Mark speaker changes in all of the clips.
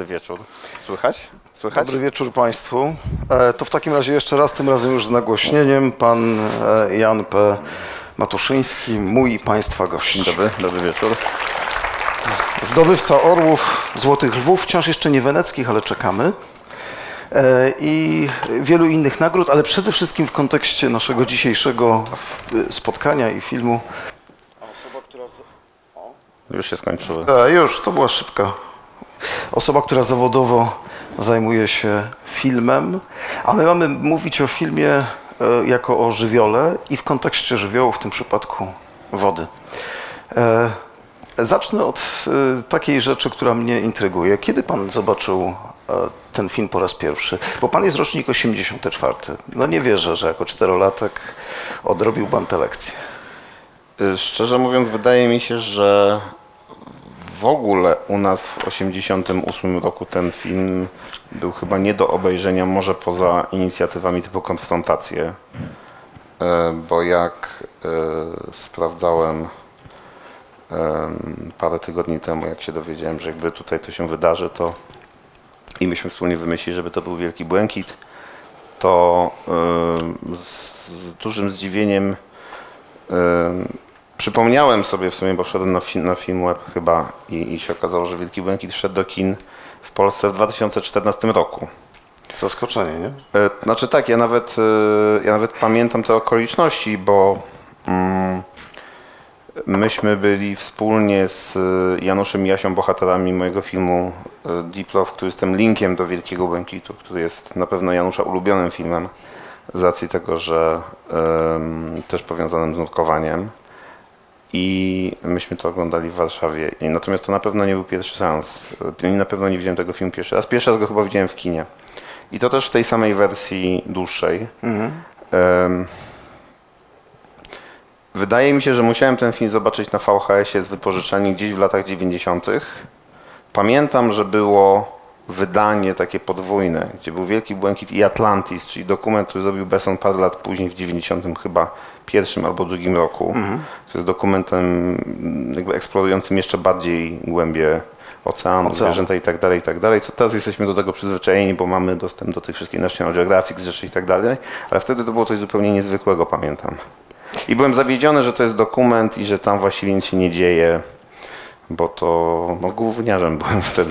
Speaker 1: dobry wieczór. Słychać? Słychać?
Speaker 2: Dobry wieczór Państwu. E, To w takim razie jeszcze raz, tym razem już z nagłośnieniem, pan e, Jan P. Matuszyński, mój i Państwa gość.
Speaker 1: Dzień dobry, dobry wieczór.
Speaker 2: Zdobywca orłów, złotych lwów, wciąż jeszcze nie weneckich, ale czekamy. E, I wielu innych nagród, ale przede wszystkim w kontekście naszego dzisiejszego spotkania i filmu. Osoba, która. Z...
Speaker 1: Już się skończyły.
Speaker 2: A, już, to była szybka. Osoba, która zawodowo zajmuje się filmem, a my mamy mówić o filmie e, jako o żywiole i w kontekście żywiołu, w tym przypadku wody. E, Zacznę od e, takiej rzeczy, która mnie intryguje. Kiedy pan zobaczył ten film po raz pierwszy? Bo pan jest rocznik 84. No nie wierzę, że jako czterolatek odrobił pan tę lekcję.
Speaker 1: Y, Szczerze mówiąc, wydaje mi się, że w ogóle u nas w 88 roku ten film był chyba nie do obejrzenia, może poza inicjatywami typu konfrontacje. E, Bo jak e, sprawdzałem em, parę tygodni temu, jak się dowiedziałem, że jakby tutaj to się wydarzy, to i myśmy wspólnie wymyślili, żeby to był Wielki Błękit, to z, dużym zdziwieniem em, przypomniałem sobie w sumie, bo wszedłem na, film, na Filmweb chyba i, i się okazało, że Wielki Błękit wszedł do kin w Polsce w 2014 roku.
Speaker 2: Zaskoczenie, nie?
Speaker 1: E, Znaczy tak, ja nawet, e, ja nawet pamiętam te okoliczności, bo mm, myśmy byli wspólnie z e, Januszem i Jasią bohaterami mojego filmu Deep Love, który jest tym linkiem do Wielkiego Błękitu, który jest na pewno Janusza ulubionym filmem z racji tego, że też powiązanym z nurkowaniem. I myśmy to oglądali w Warszawie. I natomiast to na pewno nie był pierwszy seans. Na pewno nie widziałem tego filmu pierwszy raz. Pierwszy raz go chyba widziałem w kinie. I to też w tej samej wersji dłuższej. Em, wydaje mi się, że musiałem ten film zobaczyć na VHS-ie z wypożyczalni gdzieś w latach 90. Pamiętam, że było wydanie takie podwójne, gdzie był Wielki Błękit i Atlantis, czyli dokument, który zrobił Besson parę lat później, w 90 chyba pierwszym albo drugim roku. To jest dokumentem mm, jakby eksplorującym jeszcze bardziej głębie oceanu,
Speaker 2: Ocean.
Speaker 1: zwierzęta i tak dalej, i tak dalej. Co teraz jesteśmy do tego przyzwyczajeni, bo mamy dostęp do tych wszystkich National Geographic rzeczy i tak dalej, ale wtedy to było coś zupełnie niezwykłego, pamiętam. I byłem zawiedziony, że to jest dokument i że tam właściwie nic się nie dzieje, bo to no, gówniarzem byłem wtedy.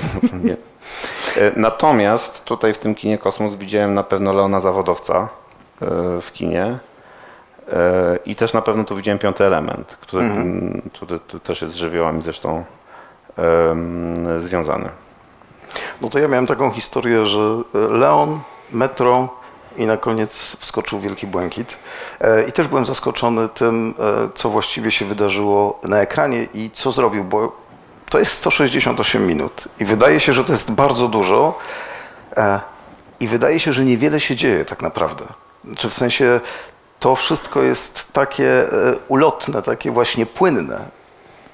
Speaker 1: E, Natomiast tutaj w tym kinie Kosmos widziałem na pewno Leona Zawodowca e, w kinie. E, I też na pewno tu widziałem piąty element, który, który, który też jest z żywiołami zresztą em, związany.
Speaker 2: No to ja miałem taką historię, że Leon, Metro i na koniec wskoczył Wielki Błękit. I też byłem zaskoczony tym, co właściwie się wydarzyło na ekranie i co zrobił, bo to jest 168 minut i wydaje się, że to jest bardzo dużo e, i wydaje się, że niewiele się dzieje tak naprawdę. Czy w sensie to wszystko jest takie e, ulotne, takie właśnie płynne,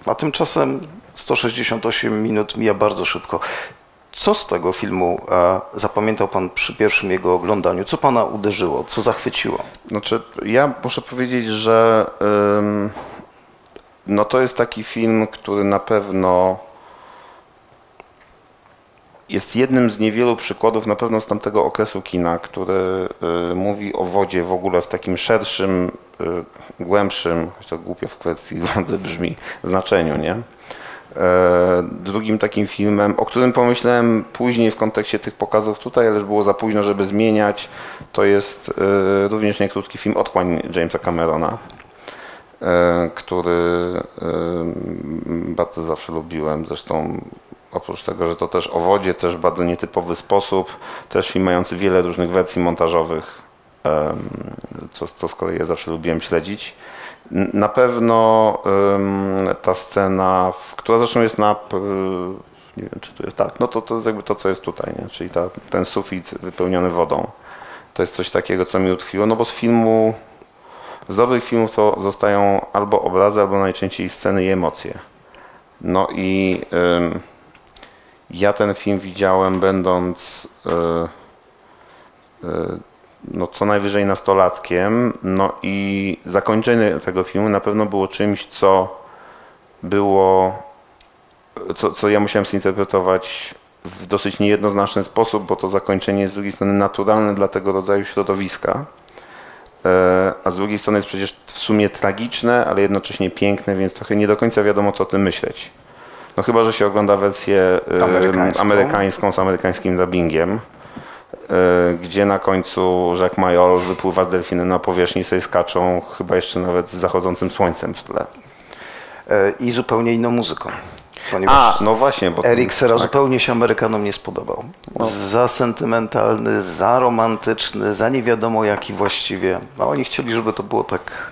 Speaker 2: a tymczasem 168 minut mija bardzo szybko. Co z tego filmu e, zapamiętał Pan przy pierwszym jego oglądaniu? Co Pana uderzyło? Co zachwyciło?
Speaker 1: Znaczy, ja muszę powiedzieć, że ym, no to jest taki film, który na pewno jest jednym z niewielu przykładów, na pewno z tamtego okresu kina, który y, mówi o wodzie w ogóle w takim szerszym, y, głębszym, choć to głupio w kwestii wody brzmi, znaczeniu, nie? E, Drugim takim filmem, o którym pomyślałem później w kontekście tych pokazów tutaj, ale już było za późno, żeby zmieniać, to jest e, również niekrótki film Otchłań Jamesa Camerona, który e, bardzo zawsze lubiłem. Zresztą oprócz tego, że to też o wodzie, też bardzo nietypowy sposób, też film mający wiele różnych wersji montażowych, em, co, co z kolei ja zawsze lubiłem śledzić. Na pewno ta scena, która zresztą jest na. Nie wiem, czy tu jest tak. No to, to jest jakby to, co jest tutaj, nie? czyli ta, ten sufit wypełniony wodą. To jest coś takiego, co mi utkwiło, no bo z filmu, z dobrych filmów to zostają albo obrazy, albo najczęściej sceny i emocje. No i em, ja ten film widziałem będąc e, e, no, co najwyżej nastolatkiem. No i zakończenie tego filmu na pewno było czymś, co było, co, co ja musiałem zinterpretować w dosyć niejednoznaczny sposób, bo to zakończenie jest z drugiej strony naturalne dla tego rodzaju środowiska, a z drugiej strony jest przecież w sumie tragiczne, ale jednocześnie piękne, więc trochę nie do końca wiadomo, co o tym myśleć. No chyba, że się ogląda wersję e,
Speaker 2: Amerykańską.
Speaker 1: amerykańską z amerykańskim dubbingiem, e, gdzie na końcu Jacques Mayol wypływa z delfinem na powierzchni, sobie skaczą, chyba jeszcze nawet z zachodzącym słońcem w tle.
Speaker 2: E, I zupełnie inną muzyką. Ponieważ
Speaker 1: A, no właśnie, bo
Speaker 2: Eric Serra
Speaker 1: tak.
Speaker 2: zupełnie się Amerykanom nie spodobał. Za sentymentalny, za romantyczny, za nie wiadomo jaki właściwie. A oni chcieli, żeby to było tak,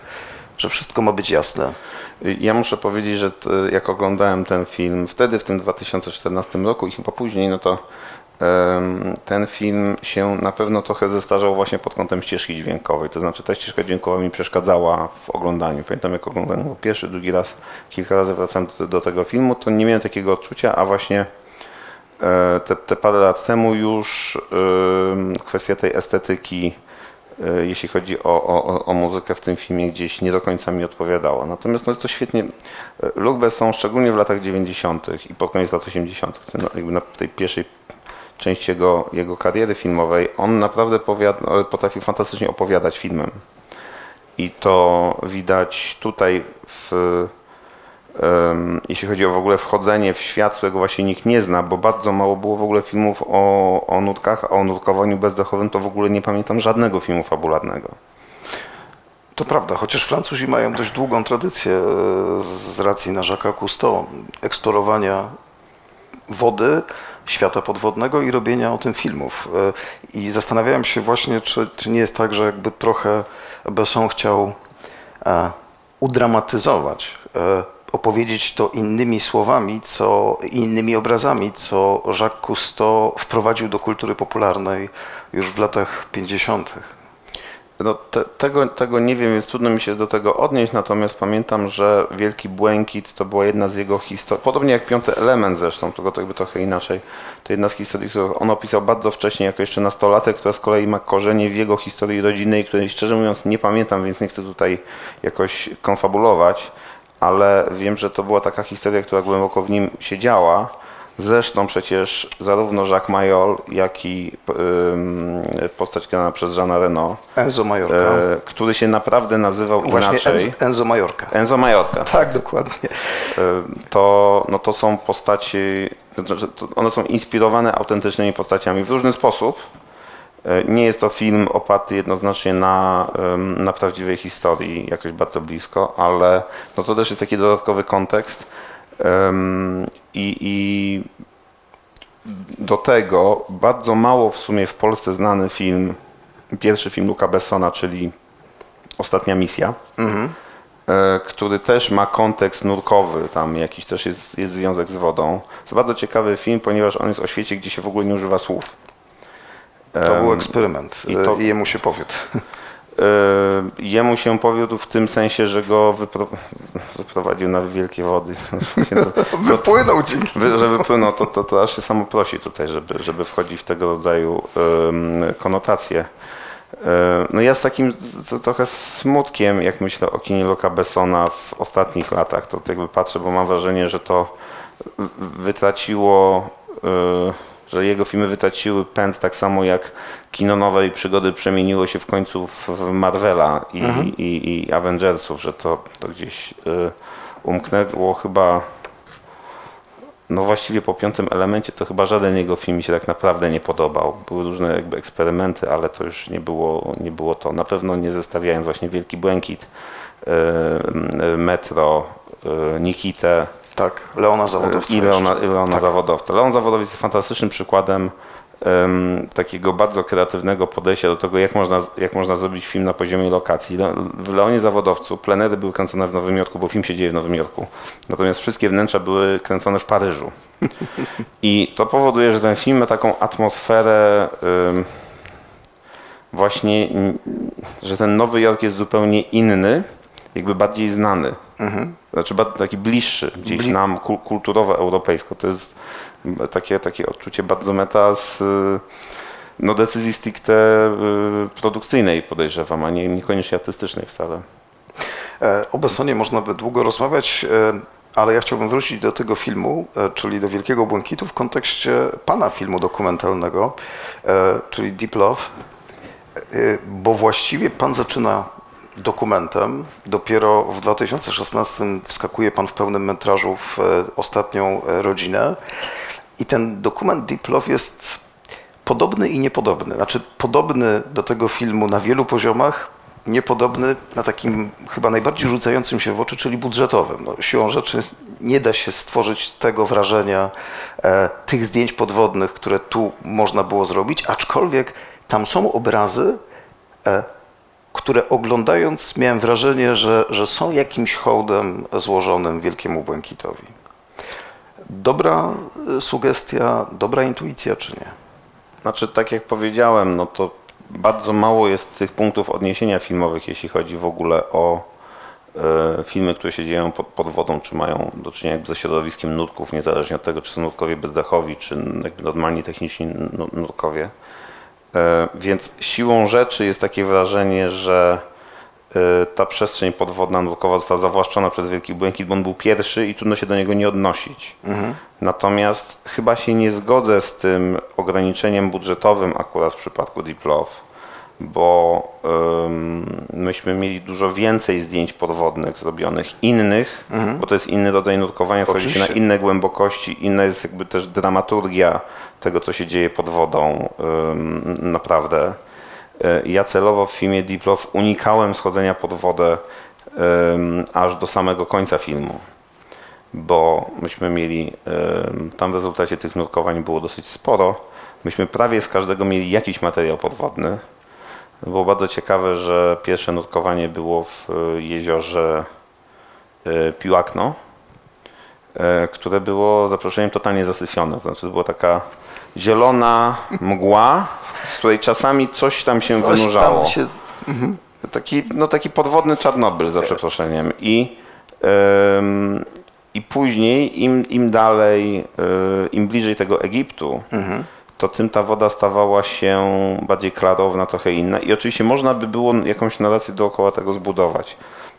Speaker 2: że wszystko ma być jasne.
Speaker 1: Ja muszę powiedzieć, że jak oglądałem ten film wtedy, w tym 2014 roku i chyba później, no to ten film się na pewno trochę zestarzał właśnie pod kątem ścieżki dźwiękowej. To znaczy ta ścieżka dźwiękowa mi przeszkadzała w oglądaniu. Pamiętam jak oglądałem go pierwszy, drugi raz, kilka razy wracałem do, do tego filmu, to nie miałem takiego odczucia, a właśnie e, te, te parę lat temu już kwestia tej estetyki e, jeśli chodzi o, o, o- muzykę w tym filmie, gdzieś nie do końca mi odpowiadała. Natomiast no jest to świetnie. e, Luc Besson, szczególnie w latach 90. i pod koniec lat 80., ten, jakby na tej pierwszej części jego, jego kariery filmowej, on naprawdę potrafił fantastycznie opowiadać filmem. I to widać tutaj w em, jeśli chodzi o w ogóle wchodzenie w świat, którego właśnie nikt nie zna, bo bardzo mało było w ogóle filmów o, o nutkach, a o nutkowaniu bezdechowym to w ogóle nie pamiętam żadnego filmu fabularnego.
Speaker 2: To prawda, chociaż Francuzi mają dość długą tradycję e, z racji na Jacques'a Cousteau eksplorowania wody, świata podwodnego i robienia o tym filmów. E, I zastanawiałem się właśnie, czy, czy nie jest tak, że jakby trochę Besson chciał e, udramatyzować, e, opowiedzieć to innymi słowami, co innymi obrazami, co Jacques Cousteau wprowadził do kultury popularnej już w latach 50.
Speaker 1: No, te, tego, tego nie wiem, więc trudno mi się do tego odnieść, natomiast pamiętam, że Wielki Błękit to była jedna z jego historii, podobnie jak Piąty Element zresztą, tylko to jakby trochę inaczej, to jedna z historii, którą on opisał bardzo wcześnie, jako jeszcze nastolatek, która z kolei ma korzenie w jego historii rodzinnej, której szczerze mówiąc nie pamiętam, więc nie chcę tutaj jakoś konfabulować, ale wiem, że to była taka historia, która głęboko w nim siedziała. Zresztą przecież zarówno Jacques Mayol, jak i ym, postać grana przez Jeana Reno,
Speaker 2: Enzo Majorka.
Speaker 1: e, który się naprawdę nazywał
Speaker 2: Właśnie
Speaker 1: inaczej.
Speaker 2: Enzo, Enzo Majorka.
Speaker 1: Enzo Majorka.
Speaker 2: Tak, dokładnie.
Speaker 1: E, To, no to są postaci, one są inspirowane autentycznymi postaciami w różny sposób. E, Nie jest to film oparty jednoznacznie na, na prawdziwej historii, jakoś bardzo blisko, ale no to też jest taki dodatkowy kontekst. I, I do tego bardzo mało w sumie w Polsce znany film, pierwszy film Luca Bessona, czyli Ostatnia Misja e, który też ma kontekst nurkowy, tam jakiś też jest, jest związek z wodą. To jest bardzo ciekawy film, ponieważ on jest o świecie, gdzie się w ogóle nie używa słów.
Speaker 2: To był eksperyment
Speaker 1: i
Speaker 2: i,
Speaker 1: to-
Speaker 2: i jemu się powiódł.
Speaker 1: E, Jemu się powiódł w tym sensie, że go wypro... wyprowadził na wielkie wody.
Speaker 2: Wypłynął dzięki.
Speaker 1: Wy- że wypłynął, to, to, to aż się samo prosi tutaj, żeby, żeby wchodzić w tego rodzaju konotacje. E, No ja z takim trochę smutkiem, jak myślę o kinie Luca Bessona w ostatnich latach, to jakby patrzę, bo mam wrażenie, że to wytraciło, e, że jego filmy wytraciły pęd tak samo jak kino nowej przygody przemieniło się w końcu w Marvela i, i, i Avengersów, że to, to gdzieś e, umknęło chyba no właściwie po piątym elemencie to chyba żaden jego film mi się tak naprawdę nie podobał. Były różne jakby eksperymenty, ale to już nie było, nie było to. Na pewno nie zestawiając właśnie Wielki Błękit, e, e, Metro, e, Nikitę
Speaker 2: Tak, Leona Zawodowca
Speaker 1: i Leona, Leona
Speaker 2: Tak.
Speaker 1: Zawodowca. Leon Zawodowiec jest fantastycznym przykładem em, takiego bardzo kreatywnego podejścia do tego, jak można, jak można zrobić film na poziomie lokacji. Le- W Leonie Zawodowcu plenery były kręcone w Nowym Jorku, bo film się dzieje w Nowym Jorku. Natomiast wszystkie wnętrza były kręcone w Paryżu. I to powoduje, że ten film ma taką atmosferę em, właśnie, że ten Nowy Jork jest zupełnie inny, jakby bardziej znany. Znaczy bardzo taki bliższy gdzieś
Speaker 2: Bli-
Speaker 1: nam kul- kulturowo europejsko. To jest takie, takie odczucie bardzo meta z no, decyzji stricte y, produkcyjnej podejrzewam, a nie, niekoniecznie artystycznej wcale.
Speaker 2: E, O Bessonie można by długo rozmawiać. E, ale ja chciałbym wrócić do tego filmu, e, czyli do Wielkiego Błękitu w kontekście pana filmu dokumentalnego, czyli Deep Love, bo właściwie pan zaczyna dokumentem. Dopiero w 2016 wskakuje pan w pełnym metrażu w ostatnią rodzinę. I ten dokument Deep Love jest podobny i niepodobny. Znaczy podobny do tego filmu na wielu poziomach, niepodobny na takim chyba najbardziej rzucającym się w oczy, czyli budżetowym. No, siłą rzeczy nie da się stworzyć tego wrażenia, e, tych zdjęć podwodnych, które tu można było zrobić, aczkolwiek tam są obrazy, e, które oglądając miałem wrażenie, że, że są jakimś hołdem złożonym Wielkiemu Błękitowi. Dobra e, sugestia, dobra intuicja, czy nie?
Speaker 1: Znaczy, tak jak powiedziałem, no to bardzo mało jest tych punktów odniesienia filmowych, jeśli chodzi w ogóle o e, filmy, które się dzieją pod, pod, wodą, czy mają do czynienia ze środowiskiem nurków, niezależnie od tego, czy są nurkowie bezdechowi, czy normalni techniczni nurkowie. E, więc siłą rzeczy jest takie wrażenie, że e, ta przestrzeń podwodna nurkowa została zawłaszczona przez Wielki Błękit, bo on był pierwszy i trudno się do niego nie odnosić. Mhm. Natomiast chyba się nie zgodzę z tym ograniczeniem budżetowym akurat w przypadku Deep Love, bo myśmy mieli dużo więcej zdjęć podwodnych zrobionych, innych, mhm. bo to jest inny rodzaj nurkowania, schodzi się na inne głębokości, inna jest jakby też dramaturgia tego, co się dzieje pod wodą naprawdę. E, ja celowo w filmie Deep Love unikałem schodzenia pod wodę aż do samego końca filmu bo myśmy mieli, tam w rezultacie tych nurkowań było dosyć sporo. Myśmy prawie z każdego mieli jakiś materiał podwodny. Było bardzo ciekawe, że pierwsze nurkowanie było w e, jeziorze e, Piłakno, e, które było zaproszeniem totalnie zasyfione. Znaczy, to była taka zielona mgła, z której czasami coś tam się coś wynurzało. Tam się... Mhm. Taki, no, taki podwodny Czarnobyl, za przeproszeniem. I, i później im, im dalej, y, im bliżej tego Egiptu, mhm. To tym ta woda stawała się bardziej klarowna, trochę inna. I oczywiście można by było jakąś narrację dookoła tego zbudować.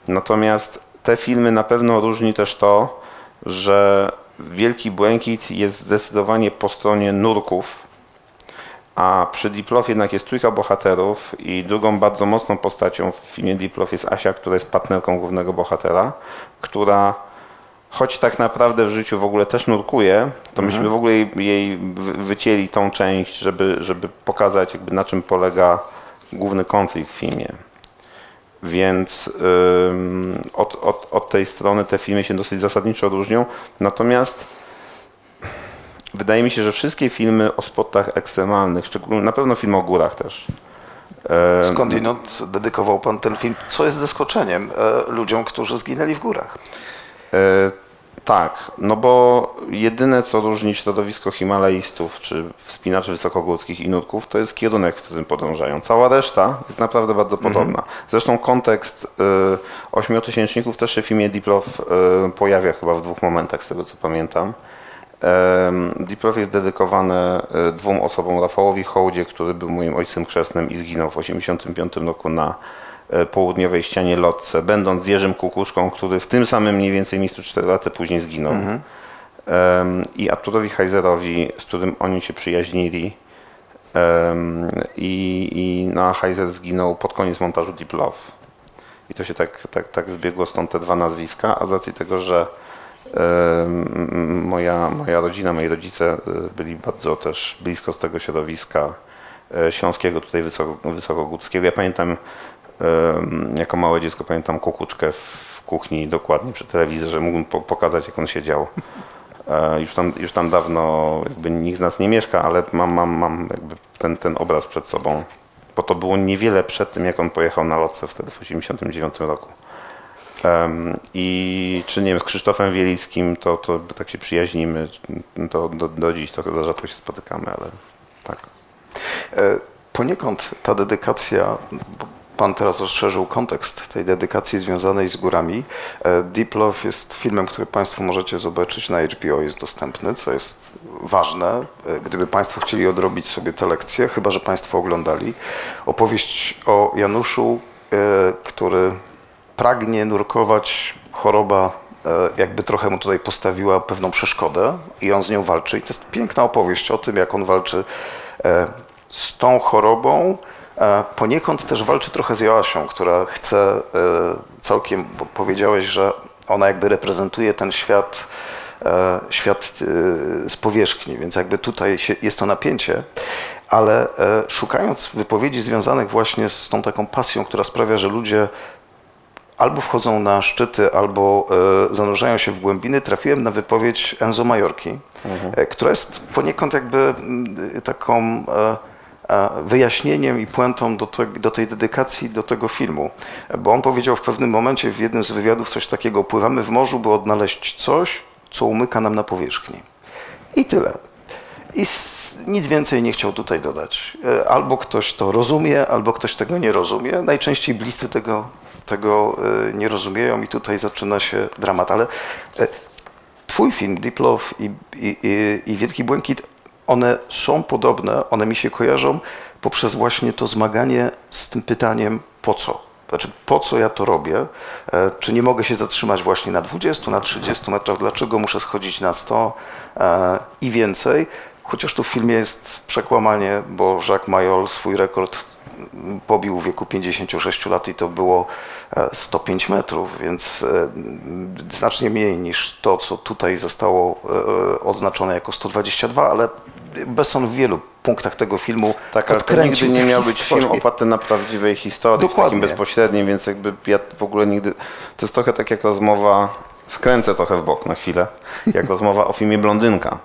Speaker 1: Natomiast te filmy na pewno różni też to, że Wielki Błękit jest zdecydowanie po stronie nurków, a przy Diplow jednak jest trójka bohaterów i drugą bardzo mocną postacią w filmie Diplow jest Asia, która jest partnerką głównego bohatera, która choć tak naprawdę w życiu w ogóle też nurkuje, to mhm. myśmy w ogóle jej, jej wycięli tą część, żeby, żeby pokazać jakby na czym polega główny konflikt w filmie. Więc ym, od, od, od tej strony te filmy się dosyć zasadniczo różnią. Natomiast wydaje mi się, że wszystkie filmy o spotach ekstremalnych, szczególnie na pewno film o górach też.
Speaker 2: Skądinąd dedykował Pan ten film, co jest zaskoczeniem e, ludziom, którzy zginęli w górach?
Speaker 1: Tak, no bo jedyne co różni środowisko Himalajstów czy wspinaczy wysokogórskich i nurków to jest kierunek, w którym podążają. Cała reszta jest naprawdę bardzo mhm. podobna. Zresztą kontekst y, ośmiotysięczników też się w filmie Diplow y, pojawia chyba w dwóch momentach z tego co pamiętam. Diplow jest dedykowany y, dwóm osobom, Rafałowi Hołdzie, który był moim ojcem chrzestnym i zginął w 1985 roku na południowej ścianie Lotce, będąc Jerzym Kukuszką, który w tym samym mniej więcej miejscu 4 lata później zginął. Mhm. I Arturowi Heiserowi, z którym oni się przyjaźnili. I, i no, Heiser zginął pod koniec montażu Deep Love. I to się tak, tak, tak zbiegło stąd te dwa nazwiska, a z racji tego, że moja, moja rodzina, moi rodzice e, byli bardzo też blisko z tego środowiska e, śląskiego, tutaj wysoko, wysokogórskiego. Ja pamiętam jako małe dziecko pamiętam kukuczkę w kuchni dokładnie przy telewizorze, mógłbym po pokazać jak on siedział. E, już tam, już tam dawno jakby nikt z nas nie mieszka, ale mam, mam, mam jakby ten, ten obraz przed sobą, bo to było niewiele przed tym, jak on pojechał na lotce wtedy w 1989 roku. I czy nie wiem, z Krzysztofem Wielickim to, to tak się przyjaźnimy, to do, do dziś trochę za rzadko się spotykamy, ale tak.
Speaker 2: E, poniekąd ta dedykacja, Pan teraz rozszerzył kontekst tej dedykacji związanej z górami. E, Deep Love jest filmem, który Państwo możecie zobaczyć na HBO, jest dostępny, co jest ważne. E, gdyby Państwo chcieli odrobić sobie tę lekcję, chyba że Państwo oglądali. Opowieść o Januszu, e, który pragnie nurkować, choroba jakby trochę mu tutaj postawiła pewną przeszkodę i on z nią walczy. I to jest piękna opowieść o tym, jak on walczy z tą chorobą. Poniekąd też walczy trochę z Joasią, która chce całkiem, bo powiedziałeś, że ona jakby reprezentuje ten świat, świat z powierzchni, więc jakby tutaj jest to napięcie ale szukając wypowiedzi związanych właśnie z tą taką pasją, która sprawia, że ludzie albo wchodzą na szczyty, albo e, zanurzają się w głębiny, trafiłem na wypowiedź Enzo Majorki, mhm. która jest poniekąd jakby mm, taką e, wyjaśnieniem i puentą do, te, do, tej dedykacji, do tego filmu. Bo on powiedział w pewnym momencie w jednym z wywiadów coś takiego, pływamy w morzu, by odnaleźć coś, co umyka nam na powierzchni. I tyle. I nic więcej nie chciał tutaj dodać. Albo ktoś to rozumie, albo ktoś tego nie rozumie. Najczęściej bliscy tego tego e, nie rozumieją i tutaj zaczyna się dramat. Ale e, twój film Deep Love i, i, i Wielki Błękit, one są podobne, one mi się kojarzą poprzez właśnie to zmaganie z tym pytaniem po co? Znaczy, po co ja to robię? E, czy nie mogę się zatrzymać właśnie na 20, na 30 metrach? Dlaczego muszę schodzić na 100 i więcej? Chociaż tu w filmie jest przekłamanie, bo Jacques Mayol swój rekord pobił w wieku 56 lat i to było 105 e, metrów, więc e, znacznie mniej niż to, co tutaj zostało e, oznaczone jako 122, ale Besson w wielu punktach tego filmu
Speaker 1: tak, ale to nigdy nie miał być film oparty na prawdziwej historii, Dokładnie. takim bezpośrednim, więc jakby ja w ogóle nigdy... To jest trochę tak jak rozmowa, skręcę trochę w bok na chwilę, jak rozmowa o filmie Blondynka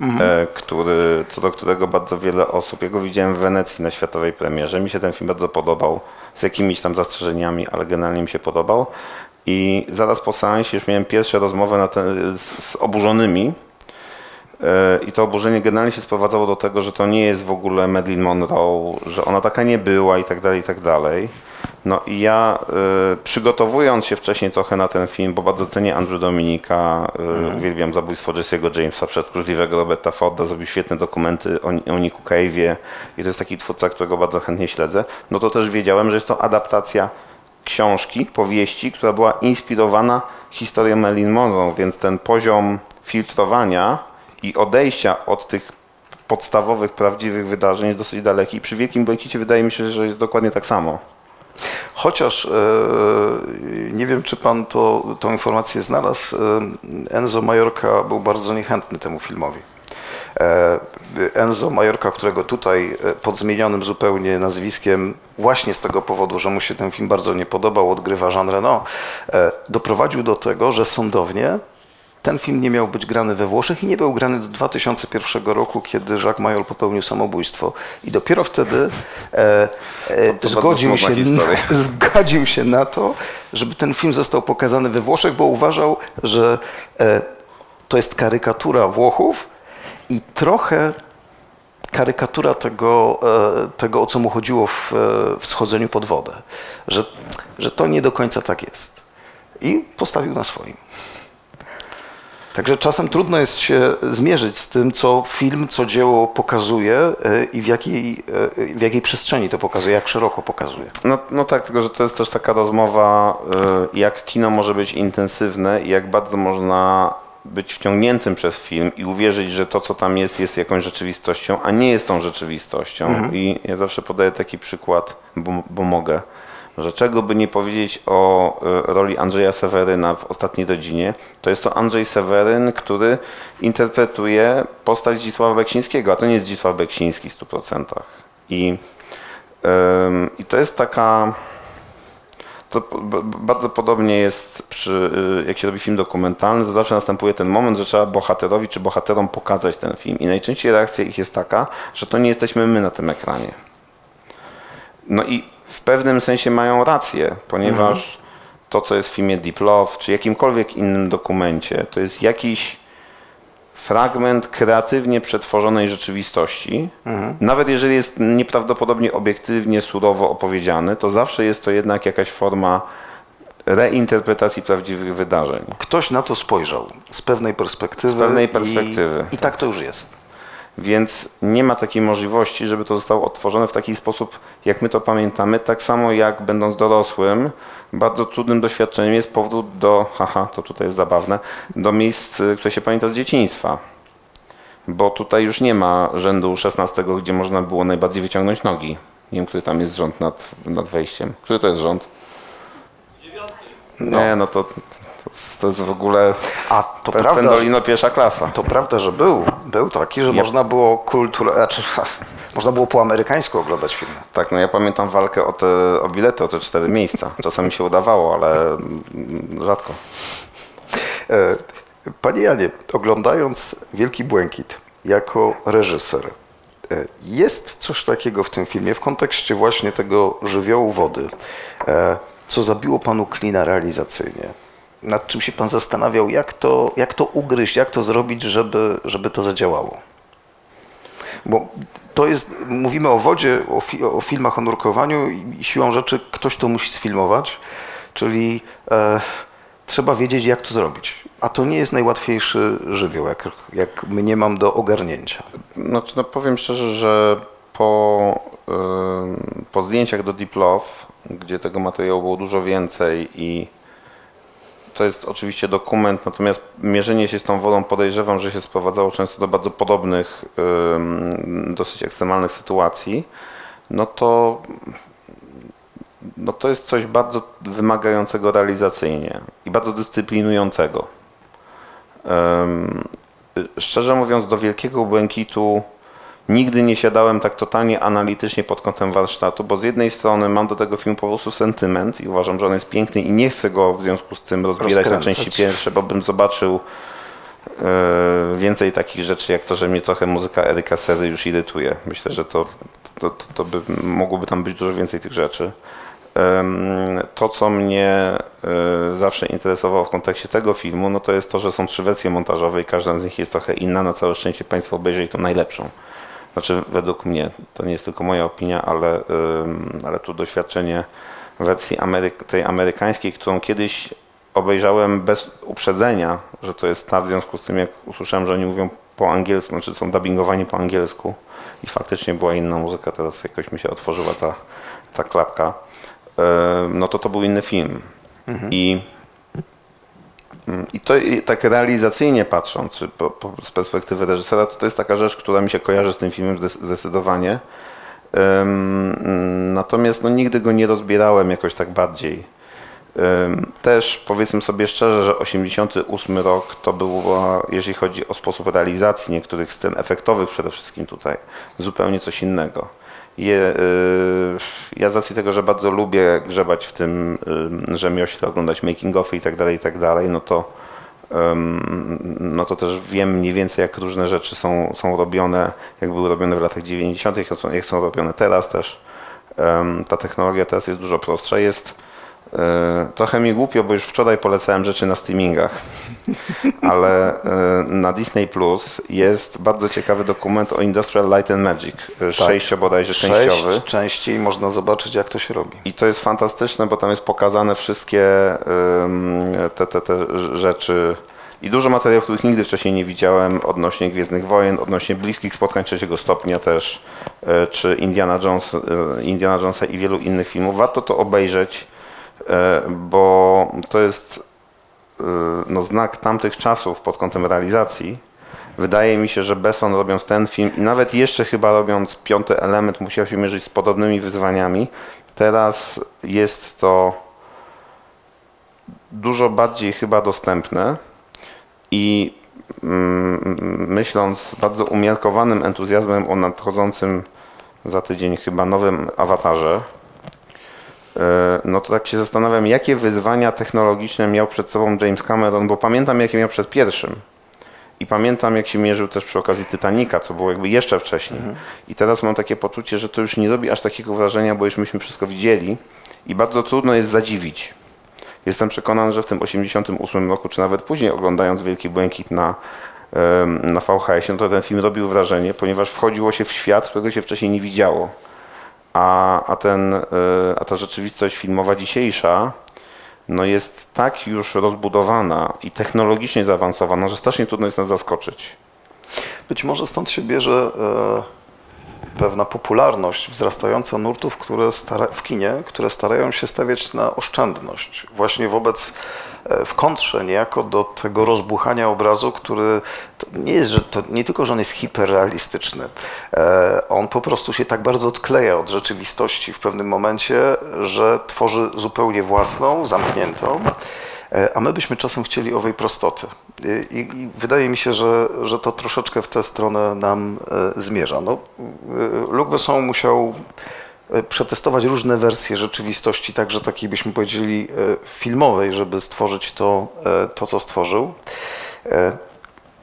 Speaker 1: mhm. E, który, co do którego bardzo wiele osób, ja go widziałem w Wenecji na światowej premierze, mi się ten film bardzo podobał, z jakimiś tam zastrzeżeniami, ale generalnie mi się podobał. I zaraz po seansie już miałem pierwsze rozmowy ten, z, z oburzonymi, i to oburzenie generalnie się sprowadzało do tego, że to nie jest w ogóle Madeline Monroe, że ona taka nie była i tak dalej, i tak dalej. No i ja y, przygotowując się wcześniej trochę na ten film, bo bardzo cenię Andrew Dominika, y, mhm. uwielbiam zabójstwo Jesse'ego Jamesa przez tchórzliwego Roberta Forda, zrobił świetne dokumenty o, o Niku Cave'ie i to jest taki twórca, którego bardzo chętnie śledzę, no to też wiedziałem, że jest to adaptacja książki, powieści, która była inspirowana historią Marilyn Monroe, więc ten poziom filtrowania i odejścia od tych podstawowych, prawdziwych wydarzeń jest dosyć daleki. Przy Wielkim Błękicie wydaje mi się, że jest dokładnie tak samo.
Speaker 2: Chociaż e, nie wiem, czy pan to, tą informację znalazł, e, Enzo Majorka był bardzo niechętny temu filmowi. E, Enzo Majorka, którego tutaj pod zmienionym zupełnie nazwiskiem, właśnie z tego powodu, że mu się ten film bardzo nie podobał, odgrywa Jean Reno, doprowadził do tego, że sądownie ten film nie miał być grany we Włoszech i nie był grany do 2001 roku, kiedy Jacques Mayol popełnił samobójstwo. I dopiero wtedy e, e, zgodził, się na, zgodził się na to, żeby ten film został pokazany we Włoszech, bo uważał, że e, to jest karykatura Włochów i trochę karykatura tego, e, tego o co mu chodziło w, e, w schodzeniu pod wodę. Że, że to nie do końca tak jest. I postawił na swoim. Także czasem trudno jest się zmierzyć z tym, co film, co dzieło pokazuje e, i w jakiej, e, w jakiej przestrzeni to pokazuje, jak szeroko pokazuje.
Speaker 1: No, no tak, tylko że to jest też taka rozmowa, e, jak kino może być intensywne i jak bardzo można być wciągniętym przez film i uwierzyć, że to, co tam jest, jest jakąś rzeczywistością, a nie jest tą rzeczywistością. Mhm. I ja zawsze podaję taki przykład, bo, bo mogę że czego by nie powiedzieć o e, roli Andrzeja Seweryna w Ostatniej Rodzinie, to jest to Andrzej Seweryn, który interpretuje postać Zdzisława Beksińskiego, a to nie jest Zdzisław Beksiński w 100%. I, i to jest taka... To bardzo podobnie jest przy, e, jak się robi film dokumentalny, to zawsze następuje ten moment, że trzeba bohaterowi czy bohaterom pokazać ten film. I najczęściej reakcja ich jest taka, że to nie jesteśmy my na tym ekranie. No i w pewnym sensie mają rację, ponieważ mhm. to, co jest w filmie Deep Love, czy jakimkolwiek innym dokumencie, to jest jakiś fragment kreatywnie przetworzonej rzeczywistości. Mhm. Nawet jeżeli jest nieprawdopodobnie obiektywnie, surowo opowiedziany, to zawsze jest to jednak jakaś forma reinterpretacji prawdziwych wydarzeń.
Speaker 2: Ktoś na to spojrzał z pewnej perspektywy.
Speaker 1: Z pewnej perspektywy.
Speaker 2: I, i tak to już jest.
Speaker 1: Więc nie ma takiej możliwości, żeby to zostało odtworzone w taki sposób, jak my to pamiętamy. Tak samo jak będąc dorosłym, bardzo trudnym doświadczeniem jest powrót do, haha, to tutaj jest zabawne, do miejsc, y, które się pamięta z dzieciństwa. Bo tutaj już nie ma rzędu 16, gdzie można było najbardziej wyciągnąć nogi. Nie wiem, który tam jest rząd nad, nad wejściem. Który to jest rząd? Nie, no to, to, to jest w ogóle
Speaker 2: A to
Speaker 1: Pe-
Speaker 2: prawda,
Speaker 1: Pendolino pierwsza klasa.
Speaker 2: to prawda, że był, był taki, że można było kulturę, znaczy, można było po amerykańsku oglądać filmy.
Speaker 1: Tak, no ja pamiętam walkę o te o bilety, o te cztery miejsca. Czasami się udawało, ale mm, rzadko.
Speaker 2: E, Panie Janie, oglądając Wielki Błękit jako reżyser, e, jest coś takiego w tym filmie w kontekście właśnie tego żywiołu wody, e, co zabiło panu klina realizacyjnie? Nad czym się pan zastanawiał, jak to, jak to ugryźć, jak to zrobić, żeby, żeby to zadziałało? Bo to jest, mówimy o wodzie, o, fi, o filmach o nurkowaniu i siłą rzeczy ktoś to musi sfilmować, czyli e, trzeba wiedzieć, jak to zrobić. A to nie jest najłatwiejszy żywioł, jak, jak mnie mam do ogarnięcia.
Speaker 1: Znaczy, no powiem szczerze, że po, ym, po zdjęciach do Deep gdzie tego materiału było dużo więcej i to jest oczywiście dokument, natomiast mierzenie się z tą wodą podejrzewam, że się sprowadzało często do bardzo podobnych, dosyć ekstremalnych sytuacji, no to no to jest coś bardzo wymagającego realizacyjnie i bardzo dyscyplinującego. Szczerze mówiąc, do Wielkiego Błękitu nigdy nie siadałem tak totalnie analitycznie pod kątem warsztatu, bo z jednej strony mam do tego filmu po prostu sentyment i uważam, że on jest piękny i nie chcę go w związku z tym rozbierać na
Speaker 2: Rozkręcać.
Speaker 1: części pierwsze, bo bym zobaczył e, więcej takich rzeczy, jak to, że mnie trochę muzyka Eryka Sery już irytuje. Myślę, że to, to, to, to by, mogłoby tam być dużo więcej tych rzeczy. To, co mnie e, zawsze interesowało w kontekście tego filmu, no to jest to, że są trzy wersje montażowe i każda z nich jest trochę inna. Na całe szczęście Państwo obejrzeli tą najlepszą. Znaczy, według mnie, to nie jest tylko moja opinia, ale, ale tu doświadczenie wersji tej amerykańskiej, którą kiedyś obejrzałem bez uprzedzenia, że to jest ta, w związku z tym, jak usłyszałem, że oni mówią po angielsku, znaczy są dubbingowani po angielsku i faktycznie była inna muzyka, teraz jakoś mi się otworzyła ta, ta klapka, no to to był inny film. I Mm, I to tak realizacyjnie patrząc, czy po, po, z perspektywy reżysera, to, to jest taka rzecz, która mi się kojarzy z tym filmem zdecydowanie. Ym, natomiast no, nigdy go nie rozbierałem jakoś tak bardziej. Ym, też powiedzmy sobie szczerze, że 88 rok to był, jeżeli chodzi o sposób realizacji niektórych scen efektowych przede wszystkim tutaj, zupełnie coś innego. Je, ja z racji tego, że bardzo lubię grzebać w tym rzemiośle, oglądać making-offy i tak dalej, i tak dalej, no to, no to też wiem mniej więcej, jak różne rzeczy są, są robione, jak były robione w latach 90., jak są, robione teraz też. Ta technologia teraz jest dużo prostsza. Jest trochę mi głupio, bo już wczoraj polecałem rzeczy na streamingach, ale y, na Disney Plus jest bardzo ciekawy dokument o Industrial Light and Magic, y, sześcio bodajże częściowy.
Speaker 2: Sześć części można zobaczyć, jak to się robi.
Speaker 1: I to jest fantastyczne, bo tam jest pokazane wszystkie te, te, te rzeczy i dużo materiałów, których nigdy wcześniej nie widziałem odnośnie Gwiezdnych Wojen, odnośnie bliskich spotkań trzeciego stopnia też, czy Indiana, Jones, Indiana Jonesa i wielu innych filmów. Warto to obejrzeć, bo to jest y, no, znak tamtych czasów pod kątem realizacji. Wydaje mi się, że Besson robiąc ten film i nawet jeszcze chyba robiąc piąty element musiał się mierzyć z podobnymi wyzwaniami. Teraz jest to dużo bardziej chyba dostępne i mm, myśląc z bardzo umiarkowanym entuzjazmem o nadchodzącym za tydzień chyba nowym awatarze, e, no to tak się zastanawiam, jakie wyzwania technologiczne miał przed sobą James Cameron, bo pamiętam, jakie miał przed pierwszym. I pamiętam, jak się mierzył też przy okazji Titanica, co było jakby jeszcze wcześniej. I teraz mam takie poczucie, że to już nie robi aż takiego wrażenia, bo już myśmy wszystko widzieli i bardzo trudno jest zadziwić. Jestem przekonany, że w tym 88 roku, czy nawet później oglądając Wielki Błękit na, na VHS, no to ten film robił wrażenie, ponieważ wchodziło się w świat, którego się wcześniej nie widziało. A, a, ten, e, a ta rzeczywistość filmowa dzisiejsza no jest tak już rozbudowana i technologicznie zaawansowana, że strasznie trudno jest nas zaskoczyć.
Speaker 2: Być może stąd się bierze e, pewna popularność wzrastająca nurtów które stara, w kinie, które starają się stawiać na oszczędność. Właśnie wobec, w kontrze niejako do tego rozbuchania obrazu, który nie jest, że to nie tylko, że on jest hiperrealistyczny, e, on po prostu się tak bardzo odkleja od rzeczywistości w pewnym momencie, że tworzy zupełnie własną, zamkniętą. E, a my byśmy czasem chcieli owej prostoty. I, i wydaje mi się, że, że to troszeczkę w tę stronę nam e, zmierza. No, e, Luc musiał przetestować różne wersje rzeczywistości, także takiej byśmy powiedzieli filmowej, żeby stworzyć to, to co stworzył.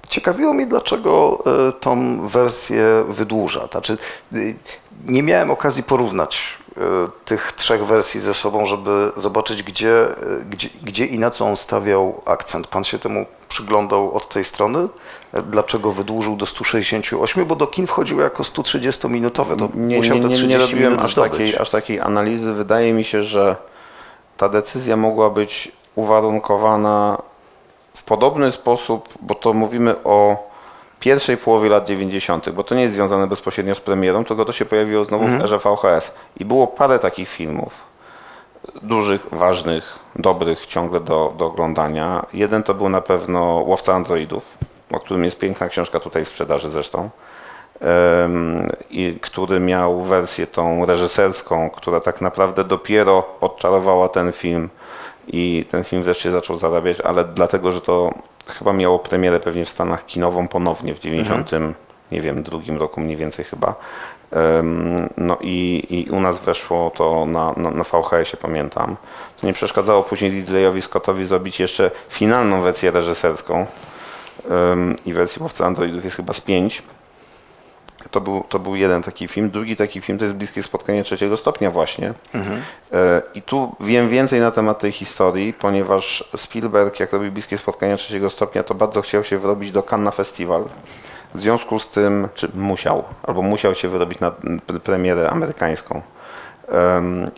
Speaker 2: Ciekawiło mnie, dlaczego tą wersję wydłuża. Znaczy, nie miałem okazji porównać E, tych trzech wersji ze sobą, żeby zobaczyć, gdzie, e, gdzie, gdzie i na co on stawiał akcent. Pan się temu przyglądał od tej strony? E, dlaczego wydłużył do 168? Bo do kin wchodził jako 130-minutowe. To
Speaker 1: nie,
Speaker 2: musiał
Speaker 1: nie,
Speaker 2: te 30
Speaker 1: nie, nie robiłem
Speaker 2: minut
Speaker 1: aż takiej, aż takiej analizy. Wydaje mi się, że ta decyzja mogła być uwarunkowana w podobny sposób, bo to mówimy o pierwszej połowie lat 90., bo to nie jest związane bezpośrednio z premierą, tylko to się pojawiło znowu w erze VHS. I było parę takich filmów, dużych, ważnych, dobrych, ciągle do, do oglądania. Jeden to był na pewno Łowca Androidów, o którym jest piękna książka tutaj w sprzedaży zresztą, i który miał wersję tą reżyserską, która tak naprawdę dopiero odczarowała ten film i ten film wreszcie zaczął zarabiać, ale dlatego, że to chyba miało premierę pewnie w Stanach kinową ponownie w 90, mhm. nie wiem, drugim roku mniej więcej chyba. No i, i u nas weszło to na, na, na VHS-ie, pamiętam. To nie przeszkadzało później Ridleyowi Scottowi zrobić jeszcze finalną wersję reżyserską i wersji Łowcy Androidów jest chyba z pięć. To był, to był jeden taki film. Drugi taki film to jest Bliskie Spotkanie Trzeciego Stopnia właśnie. Mhm. E, I tu wiem więcej na temat tej historii, ponieważ Spielberg, jak robił Bliskie Spotkanie Trzeciego Stopnia, to bardzo chciał się wyrobić do Cannes Festival. W związku z tym, czy musiał, albo musiał się wyrobić na premierę amerykańską.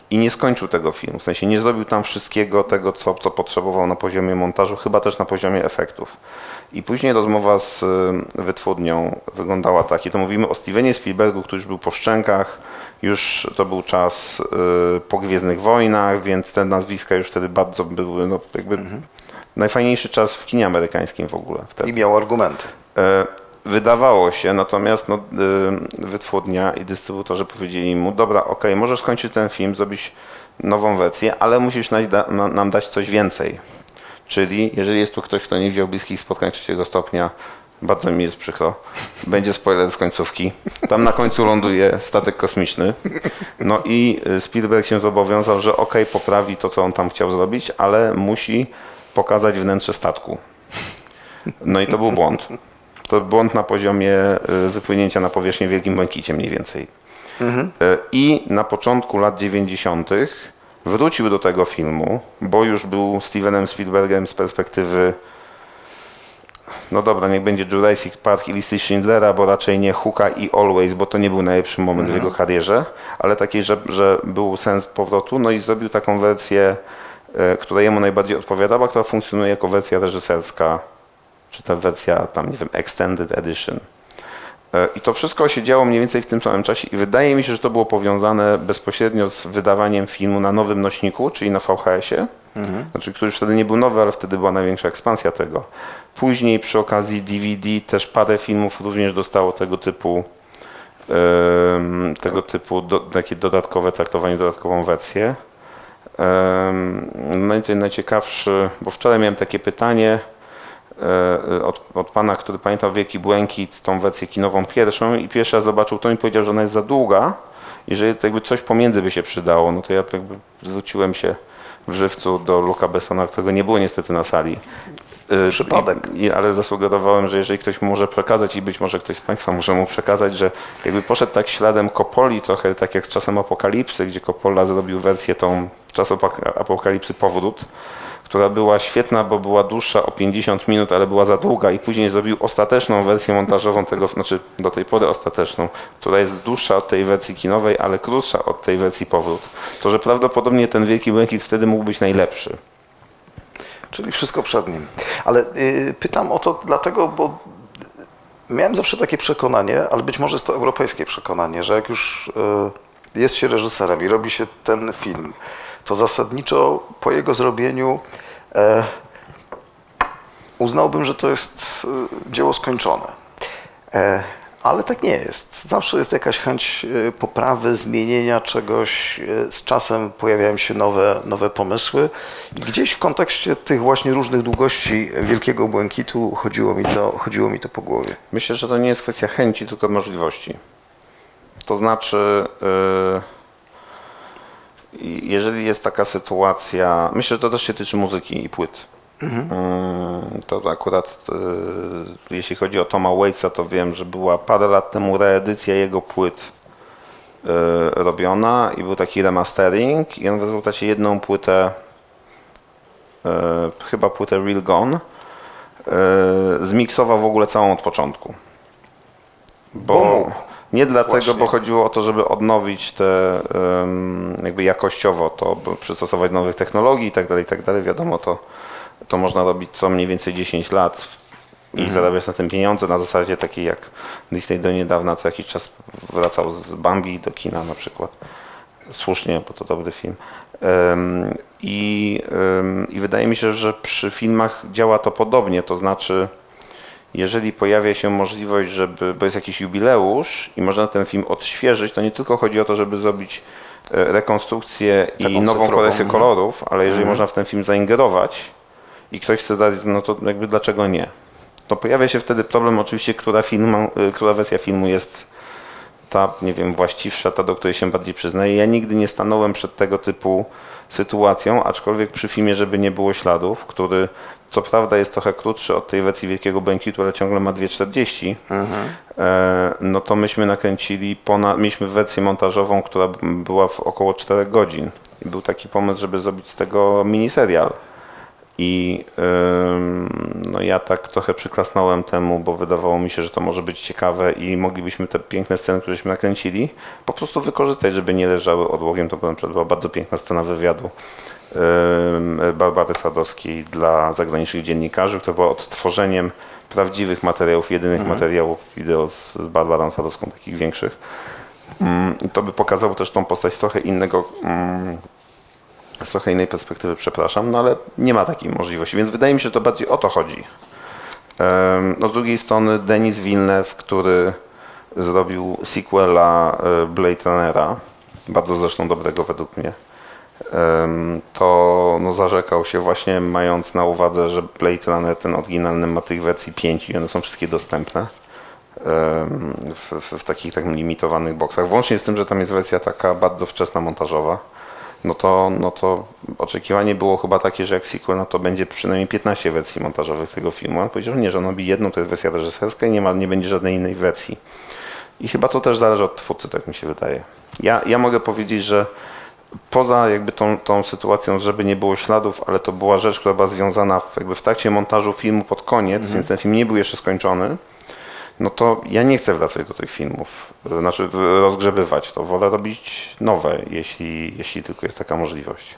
Speaker 1: I nie skończył tego filmu, w sensie nie zrobił tam wszystkiego tego, co, co potrzebował na poziomie montażu, chyba też na poziomie efektów. I później rozmowa z wytwórnią wyglądała tak, i to mówimy o Stevenie Spielbergu, który już był po szczękach, już to był czas y, po Gwiezdnych Wojnach, więc te nazwiska już wtedy bardzo były, no jakby mhm. najfajniejszy czas w kinie amerykańskim w ogóle. Wtedy.
Speaker 2: I miał argumenty.
Speaker 1: E, wydawało się, natomiast no, y, wytwórnia i dystrybutorzy powiedzieli mu, dobra, ok, możesz skończyć ten film, zrobić nową wersję, ale musisz nam dać coś więcej. Czyli jeżeli jest tu ktoś, kto nie widział bliskich spotkań trzeciego stopnia, bardzo mi jest przykro. Będzie spoiler z końcówki. Tam na końcu ląduje statek kosmiczny. No i y, Spielberg się zobowiązał, że ok, poprawi to, co on tam chciał zrobić, ale musi pokazać wnętrze statku. No i to był błąd. To błąd na poziomie y, wypłynięcia na powierzchnię w Wielkim Błękicie mniej więcej. Mhm. Y, I na początku lat 90 wrócił do tego filmu, bo już był Stevenem Spielbergem z perspektywy no dobra, niech będzie Jurassic Park i listy Schindlera, bo raczej nie Hooka i Always, bo to nie był najlepszy moment w jego mhm. karierze, ale taki, że, że był sens powrotu, no i zrobił taką wersję, e, która jemu najbardziej odpowiadała, która funkcjonuje jako wersja reżyserska, czy ta wersja tam, nie wiem, Extended Edition. E, I to wszystko się działo mniej więcej w tym samym czasie i wydaje mi się, że to było powiązane bezpośrednio z wydawaniem filmu na nowym nośniku, czyli na VHS-ie, mhm. znaczy, który już wtedy nie był nowy, ale wtedy była największa ekspansja tego. Później przy okazji DVD też parę filmów również dostało tego typu tego typu do, takie dodatkowe traktowanie, dodatkową wersję. I najciekawszy, bo wczoraj miałem takie pytanie, od, od pana, który pamiętał Wielki Błękit, tą wersję kinową pierwszą i pierwszy raz zobaczył to i powiedział, że ona jest za długa i że jakby coś pomiędzy by się przydało, no to ja jakby zwróciłem się w żywcu do Luka Bessona, którego nie było niestety na sali.
Speaker 2: E, Przypadek.
Speaker 1: I, ale zasugerowałem, że jeżeli ktoś mu może przekazać i być może ktoś z Państwa może mu przekazać, że jakby poszedł tak śladem Kopoli, trochę tak jak z czasem Apokalipsy, gdzie Coppola zrobił wersję tą czas Apokalipsy Powrót, która była świetna, bo była dłuższa o 50 minut, ale była za długa i później zrobił ostateczną wersję montażową tego, znaczy do tej pory ostateczną, która jest dłuższa od tej wersji kinowej, ale krótsza od tej wersji powrót. To, że prawdopodobnie ten Wielki Błękit wtedy mógł być najlepszy.
Speaker 2: Czyli wszystko przed nim. Ale y, pytam o to dlatego, bo miałem zawsze takie przekonanie, ale być może jest to europejskie przekonanie, że jak już e, jest się reżyserem i robi się ten film, to zasadniczo po jego zrobieniu e, uznałbym, że to jest e, dzieło skończone. E, ale tak nie jest. Zawsze jest jakaś chęć e, poprawy, zmienienia czegoś. E, Z czasem pojawiają się nowe, nowe pomysły. I gdzieś w kontekście tych właśnie różnych długości Wielkiego Błękitu chodziło mi to, chodziło mi to po głowie.
Speaker 1: Myślę, że to nie jest kwestia chęci, tylko możliwości. To znaczy, yy, jeżeli jest taka sytuacja, myślę, że to też się tyczy muzyki i płyt. Yy, To akurat, yy, jeśli chodzi o Toma Waitsa, to wiem, że była parę lat temu reedycja jego płyt yy, robiona i był taki remastering i on w rezultacie jedną płytę, chyba płytę Real Gone, zmiksował w ogóle całą od początku.
Speaker 2: Bo
Speaker 1: Bo
Speaker 2: mógł.
Speaker 1: Nie dlatego,
Speaker 2: Właśnie.
Speaker 1: bo chodziło o to, żeby odnowić te jakby jakościowo to, przystosować nowych technologii i tak dalej, i tak dalej. Wiadomo, to, to można robić co mniej więcej 10 lat i zarabiać na tym pieniądze na zasadzie takiej jak Disney do niedawna co jakiś czas wracał z Bambi do kina na przykład. Słusznie, bo to dobry film. I, I wydaje mi się, że przy filmach działa to podobnie, to znaczy jeżeli pojawia się możliwość, żeby, bo jest jakiś jubileusz i można ten film odświeżyć, to nie tylko chodzi o to, żeby zrobić e, rekonstrukcję i
Speaker 2: Taką
Speaker 1: nową
Speaker 2: cyfrową,
Speaker 1: korekcję
Speaker 2: mhm.
Speaker 1: kolorów, ale jeżeli można w ten film zaingerować i ktoś chce dać, no to jakby dlaczego nie? To pojawia się wtedy problem oczywiście, która, film, e, która wersja filmu jest ta, nie wiem, właściwsza, ta, do której się bardziej przyznaję. Ja nigdy nie stanąłem przed tego typu sytuacją, aczkolwiek przy filmie, żeby nie było śladów, który co prawda jest trochę krótszy od tej wersji Wielkiego Błękitu, ale ciągle ma 2,40, e, no to myśmy nakręcili, ponad, mieliśmy wersję montażową, która była w około 4 godzin. I był taki pomysł, żeby zrobić z tego miniserial. I no ja tak trochę przyklasnąłem temu, bo wydawało mi się, że to może być ciekawe i moglibyśmy te piękne sceny, któreśmy nakręcili, po prostu wykorzystać, żeby nie leżały odłogiem. To była bardzo piękna scena wywiadu Barbary Sadowskiej dla zagranicznych dziennikarzy, która była odtworzeniem prawdziwych materiałów, jedynych materiałów wideo z Barbarą Sadowską, takich większych. I to by pokazało też tą postać z trochę innego ym, z trochę innej perspektywy, przepraszam, no ale nie ma takiej możliwości, więc wydaje mi się, że to bardziej o to chodzi. No z drugiej strony Denis Villeneuve, który zrobił sequela e, Blade Runnera, bardzo zresztą dobrego według mnie, to no, zarzekał się właśnie mając na uwadze, że Blade Runner ten oryginalny ma tych wersji 5 i one są wszystkie dostępne w, w, w takich tak limitowanych boksach. Włącznie z tym, że tam jest wersja taka bardzo wczesna montażowa no to, no to oczekiwanie było chyba takie, że jak sequel, no to będzie przynajmniej 15 wersji montażowych tego filmu. On powiedział, że nie, że on robi jedną, to jest wersja reżyserska i nie, ma, nie będzie żadnej innej wersji. I chyba to też zależy od twórcy, tak mi się wydaje. Ja, ja mogę powiedzieć, że poza jakby tą, tą sytuacją, żeby nie było śladów, ale to była rzecz, która była związana w, jakby w trakcie montażu filmu pod koniec, więc ten film nie był jeszcze skończony, no to ja nie chcę wracać do tych filmów, znaczy rozgrzebywać to, wolę robić nowe, jeśli, jeśli tylko jest taka możliwość.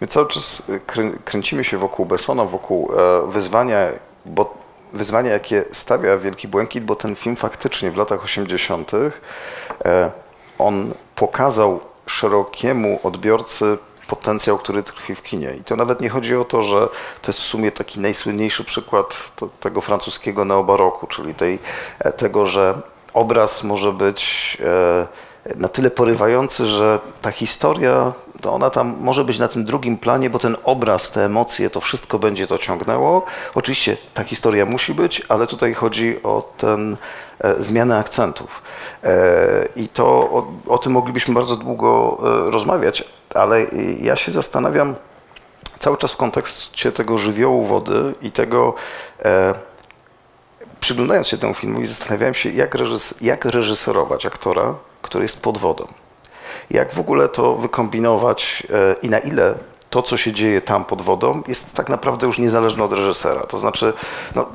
Speaker 2: My cały czas e, krę, kręcimy się wokół Bessona, wokół e, wyzwania, bo wyzwania, jakie stawia Wielki Błękit, bo ten film faktycznie w latach 80. E, on pokazał szerokiemu odbiorcy potencjał, który tkwi w kinie. I to nawet nie chodzi o to, że to jest w sumie taki najsłynniejszy przykład to, tego francuskiego neobaroku, czyli tej, e, tego, że obraz może być e, na tyle porywający, że ta historia, to ona tam może być na tym drugim planie, bo ten obraz, te emocje, to wszystko będzie to ciągnęło. Oczywiście ta historia musi być, ale tutaj chodzi o ten e, zmianę akcentów. E, I to o, o tym moglibyśmy bardzo długo e, rozmawiać, ale e, ja się zastanawiam cały czas w kontekście tego żywiołu wody i tego e, przyglądając się temu filmowi, zastanawiałem się, jak, reżys, jak reżyserować aktora, który jest pod wodą. Jak w ogóle to wykombinować e, i na ile to, co się dzieje tam pod wodą, jest tak naprawdę już niezależne od reżysera. To znaczy, no,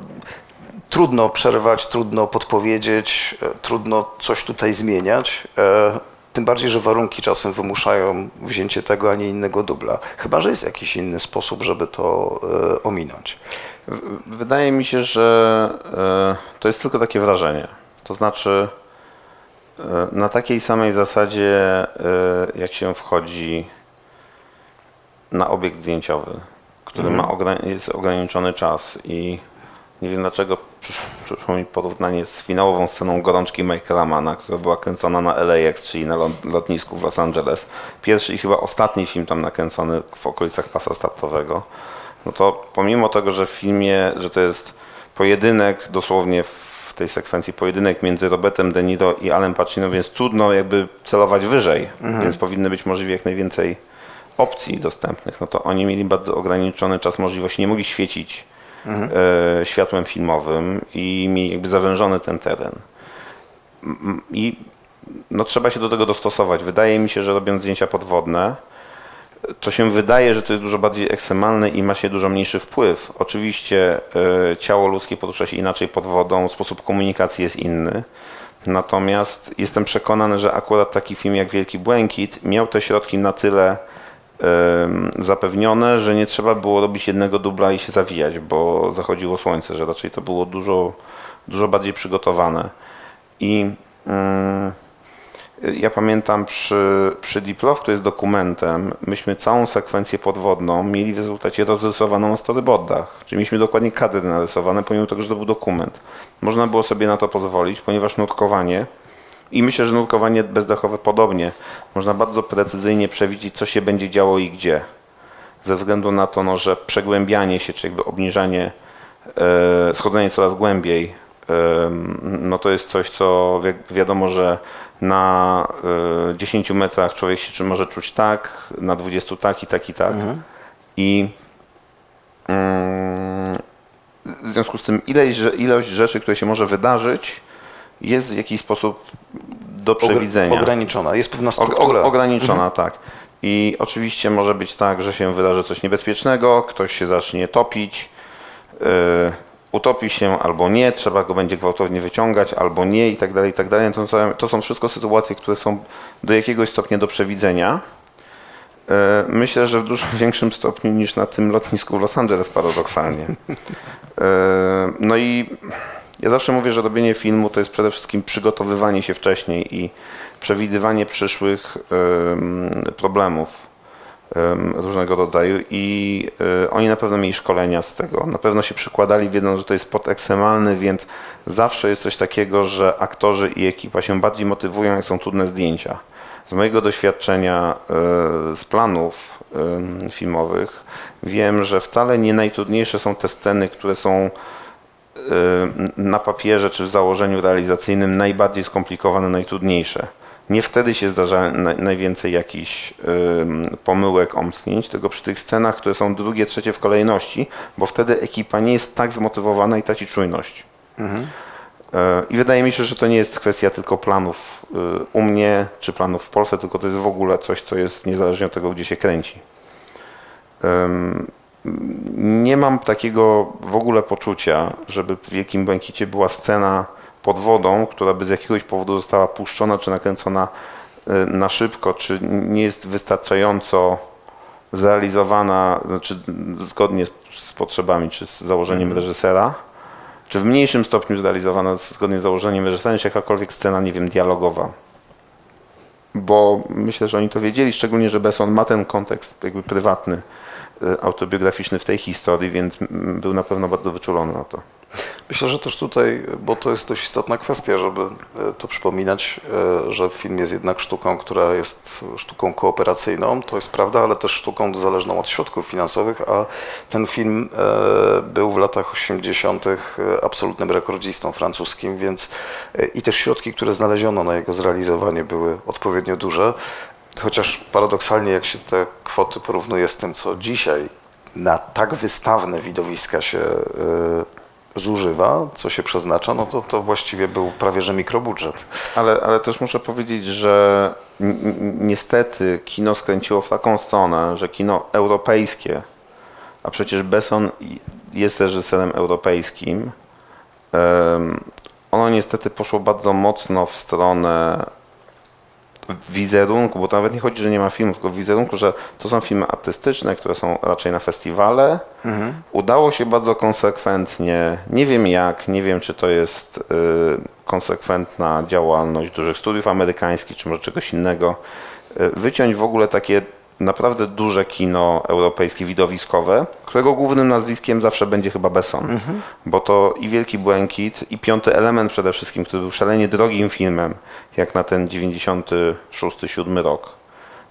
Speaker 2: trudno przerwać, trudno podpowiedzieć, e, trudno coś tutaj zmieniać. E, Tym bardziej, że warunki czasem wymuszają wzięcie tego, a nie innego dubla. Chyba, że jest jakiś inny sposób, żeby to ominąć.
Speaker 1: Wydaje mi się, że to jest tylko takie wrażenie. To znaczy, na takiej samej zasadzie, e, jak się wchodzi na obiekt zdjęciowy, który ma ogra- jest ograniczony czas i nie wiem dlaczego przysz- przyszło mi porównanie z finałową sceną gorączki Michaela Mana, która była kręcona na LAX, czyli na lot- lotnisku w Los Angeles. Pierwszy i chyba ostatni film tam nakręcony w okolicach pasa startowego. No to pomimo tego, że w filmie, że to jest pojedynek dosłownie w tej sekwencji pojedynek między Robertem De Niro i Alem Pacino, więc trudno jakby celować wyżej, więc powinny być możliwie jak najwięcej opcji dostępnych. No to oni mieli bardzo ograniczony czas możliwości, nie mogli świecić e, światłem filmowym i mieli jakby zawężony ten teren. I no, trzeba się do tego dostosować. Wydaje mi się, że robiąc zdjęcia podwodne, to się wydaje, że to jest dużo bardziej ekstremalne i ma się dużo mniejszy wpływ. Oczywiście e, ciało ludzkie porusza się inaczej pod wodą, sposób komunikacji jest inny. Natomiast jestem przekonany, że akurat taki film jak Wielki Błękit miał te środki na tyle em, zapewnione, że nie trzeba było robić jednego dubla i się zawijać, bo zachodziło słońce, że raczej to było dużo, dużo bardziej przygotowane. I mm, ja pamiętam przy, przy Diplow, który jest dokumentem, myśmy całą sekwencję podwodną mieli w rezultacie rozrysowaną na storyboardach. Czyli mieliśmy dokładnie kadry narysowane, pomimo tego, że to był dokument. Można było sobie na to pozwolić, ponieważ nurkowanie i myślę, że nurkowanie bezdechowe podobnie. Można bardzo precyzyjnie przewidzieć, co się będzie działo i gdzie. Ze względu na to, no, że przegłębianie się, czy jakby obniżanie, e, schodzenie coraz głębiej, no to jest coś, co wi- wiadomo, że na e, 10 metrach człowiek się może czuć tak, na 20 tak i tak i tak. I mm, w związku z tym ilość, ilość rzeczy, które się może wydarzyć, jest w jakiś sposób do przewidzenia.
Speaker 2: Ograniczona. Jest pewna struktura.
Speaker 1: ograniczona, tak. I oczywiście może być tak, że się wydarzy coś niebezpiecznego, ktoś się zacznie topić, yy, utopi się albo nie, trzeba go będzie gwałtownie wyciągać, albo nie i tak dalej, i tak dalej. To są, wszystko sytuacje, które są do jakiegoś stopnia do przewidzenia. Yy, Myślę, że w dużo większym stopniu niż na tym lotnisku w Los Angeles paradoksalnie. Yy, No i ja zawsze mówię, że robienie filmu to jest przede wszystkim przygotowywanie się wcześniej i przewidywanie przyszłych em, problemów em, różnego rodzaju i e, oni na pewno mieli szkolenia z tego. Na pewno się przykładali, wiedząc, że to jest sport ekstremalny, więc zawsze jest coś takiego, że aktorzy i ekipa się bardziej motywują, jak są trudne zdjęcia. Z mojego doświadczenia e, z planów filmowych wiem, że wcale nie najtrudniejsze są te sceny, które są y, na papierze czy w założeniu realizacyjnym najbardziej skomplikowane, najtrudniejsze. Nie wtedy się zdarza na, najwięcej jakichś pomyłek, omsknięć, tylko przy tych scenach, które są drugie, trzecie w kolejności, bo wtedy ekipa nie jest tak zmotywowana i traci czujność. Y, I wydaje mi się, że to nie jest kwestia tylko planów y, u mnie, czy planów w Polsce, tylko to jest w ogóle coś, co jest niezależnie od tego, gdzie się kręci. Nie mam takiego w ogóle poczucia, żeby w Wielkim Błękicie była scena pod wodą, która by z jakiegoś powodu została puszczona czy nakręcona y, na szybko, czy nie jest wystarczająco zrealizowana, znaczy zgodnie z, potrzebami czy z założeniem reżysera, czy w mniejszym stopniu zrealizowana zgodnie z założeniem reżysera niż jakakolwiek scena, nie wiem, dialogowa. Bo myślę, że oni to wiedzieli, szczególnie, że Besson ma ten kontekst jakby prywatny, y, autobiograficzny w tej historii, więc był na pewno bardzo wyczulony na to.
Speaker 2: Myślę, że też tutaj, bo to jest dość istotna kwestia, żeby e, to przypominać, e, że film jest jednak sztuką, która jest sztuką kooperacyjną, to jest prawda, ale też sztuką zależną od środków finansowych, a ten film e, był w latach 80. absolutnym rekordzistą francuskim, więc i też środki, które znaleziono na jego zrealizowanie były odpowiednio duże. Chociaż paradoksalnie, jak się te kwoty porównuje z tym, co dzisiaj na tak wystawne widowiska się zużywa, co się przeznacza, no to to właściwie był prawie że mikrobudżet.
Speaker 1: Ale, ale też muszę powiedzieć, że ni- ni- niestety kino skręciło w taką stronę, że kino europejskie, a przecież Besson jest reżyserem europejskim, em, ono niestety poszło bardzo mocno w stronę wizerunku, bo to nawet nie chodzi, że nie ma filmu, tylko w wizerunku, że to są filmy artystyczne, które są raczej na festiwale. Udało się bardzo konsekwentnie, nie wiem jak, nie wiem czy to jest y, konsekwentna działalność dużych studiów amerykańskich, czy może czegoś innego, y, wyciąć w ogóle takie naprawdę duże kino europejskie widowiskowe, którego głównym nazwiskiem zawsze będzie chyba Besson, bo to i Wielki Błękit i Piąty Element przede wszystkim, który był szalenie drogim filmem, jak na ten 96-7 rok.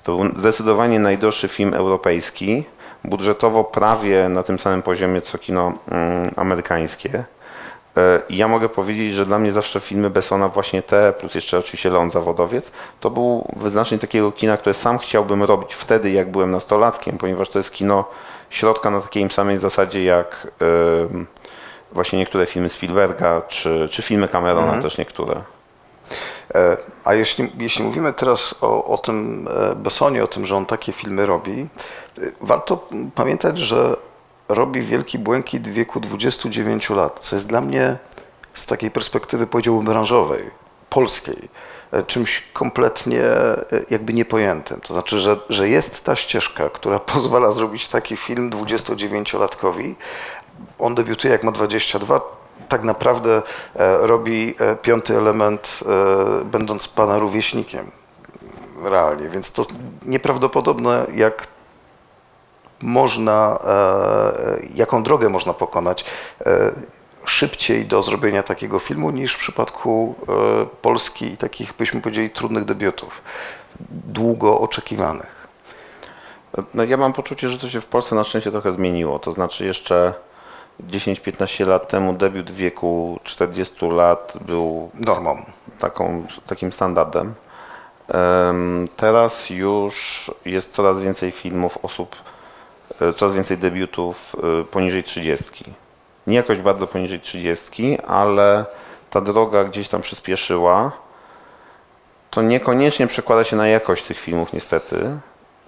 Speaker 1: To był zdecydowanie najdroższy film europejski, budżetowo prawie na tym samym poziomie co kino mm, amerykańskie. E, ja mogę powiedzieć, że dla mnie zawsze filmy Bessona, właśnie te, plus jeszcze oczywiście Leon Zawodowiec, to był wyznacznik takiego kina, które sam chciałbym robić wtedy, jak byłem nastolatkiem, ponieważ to jest kino środka na takiej samej zasadzie jak właśnie niektóre filmy Spielberga, czy, czy filmy Camerona też niektóre.
Speaker 2: E, A jeśli, jeśli mówimy teraz o, o tym e, Bessonie, o tym, że on takie filmy robi, warto pamiętać, że robi Wielki Błękit w wieku 29 lat, co jest dla mnie z takiej perspektywy, powiedziałbym, branżowej, polskiej, e, czymś kompletnie e, jakby niepojętym. To znaczy, że, że jest ta ścieżka, która pozwala zrobić taki film 29-latkowi. On debiutuje jak ma 22, tak naprawdę e, robi piąty element, będąc pana rówieśnikiem realnie, więc to nieprawdopodobne, jak można, e, jaką drogę można pokonać e, szybciej do zrobienia takiego filmu niż w przypadku e, Polski i takich, byśmy powiedzieli, trudnych debiutów, długo oczekiwanych.
Speaker 1: No, ja mam poczucie, że to się w Polsce na szczęście trochę zmieniło. To znaczy jeszcze 10-15 lat temu debiut w wieku 40 lat był
Speaker 2: Normą.
Speaker 1: taką, takim standardem. Em, Teraz już jest coraz więcej filmów osób, coraz więcej debiutów e, poniżej 30. Nie jakoś bardzo poniżej 30, ale ta droga gdzieś tam przyspieszyła. To niekoniecznie przekłada się na jakość tych filmów niestety,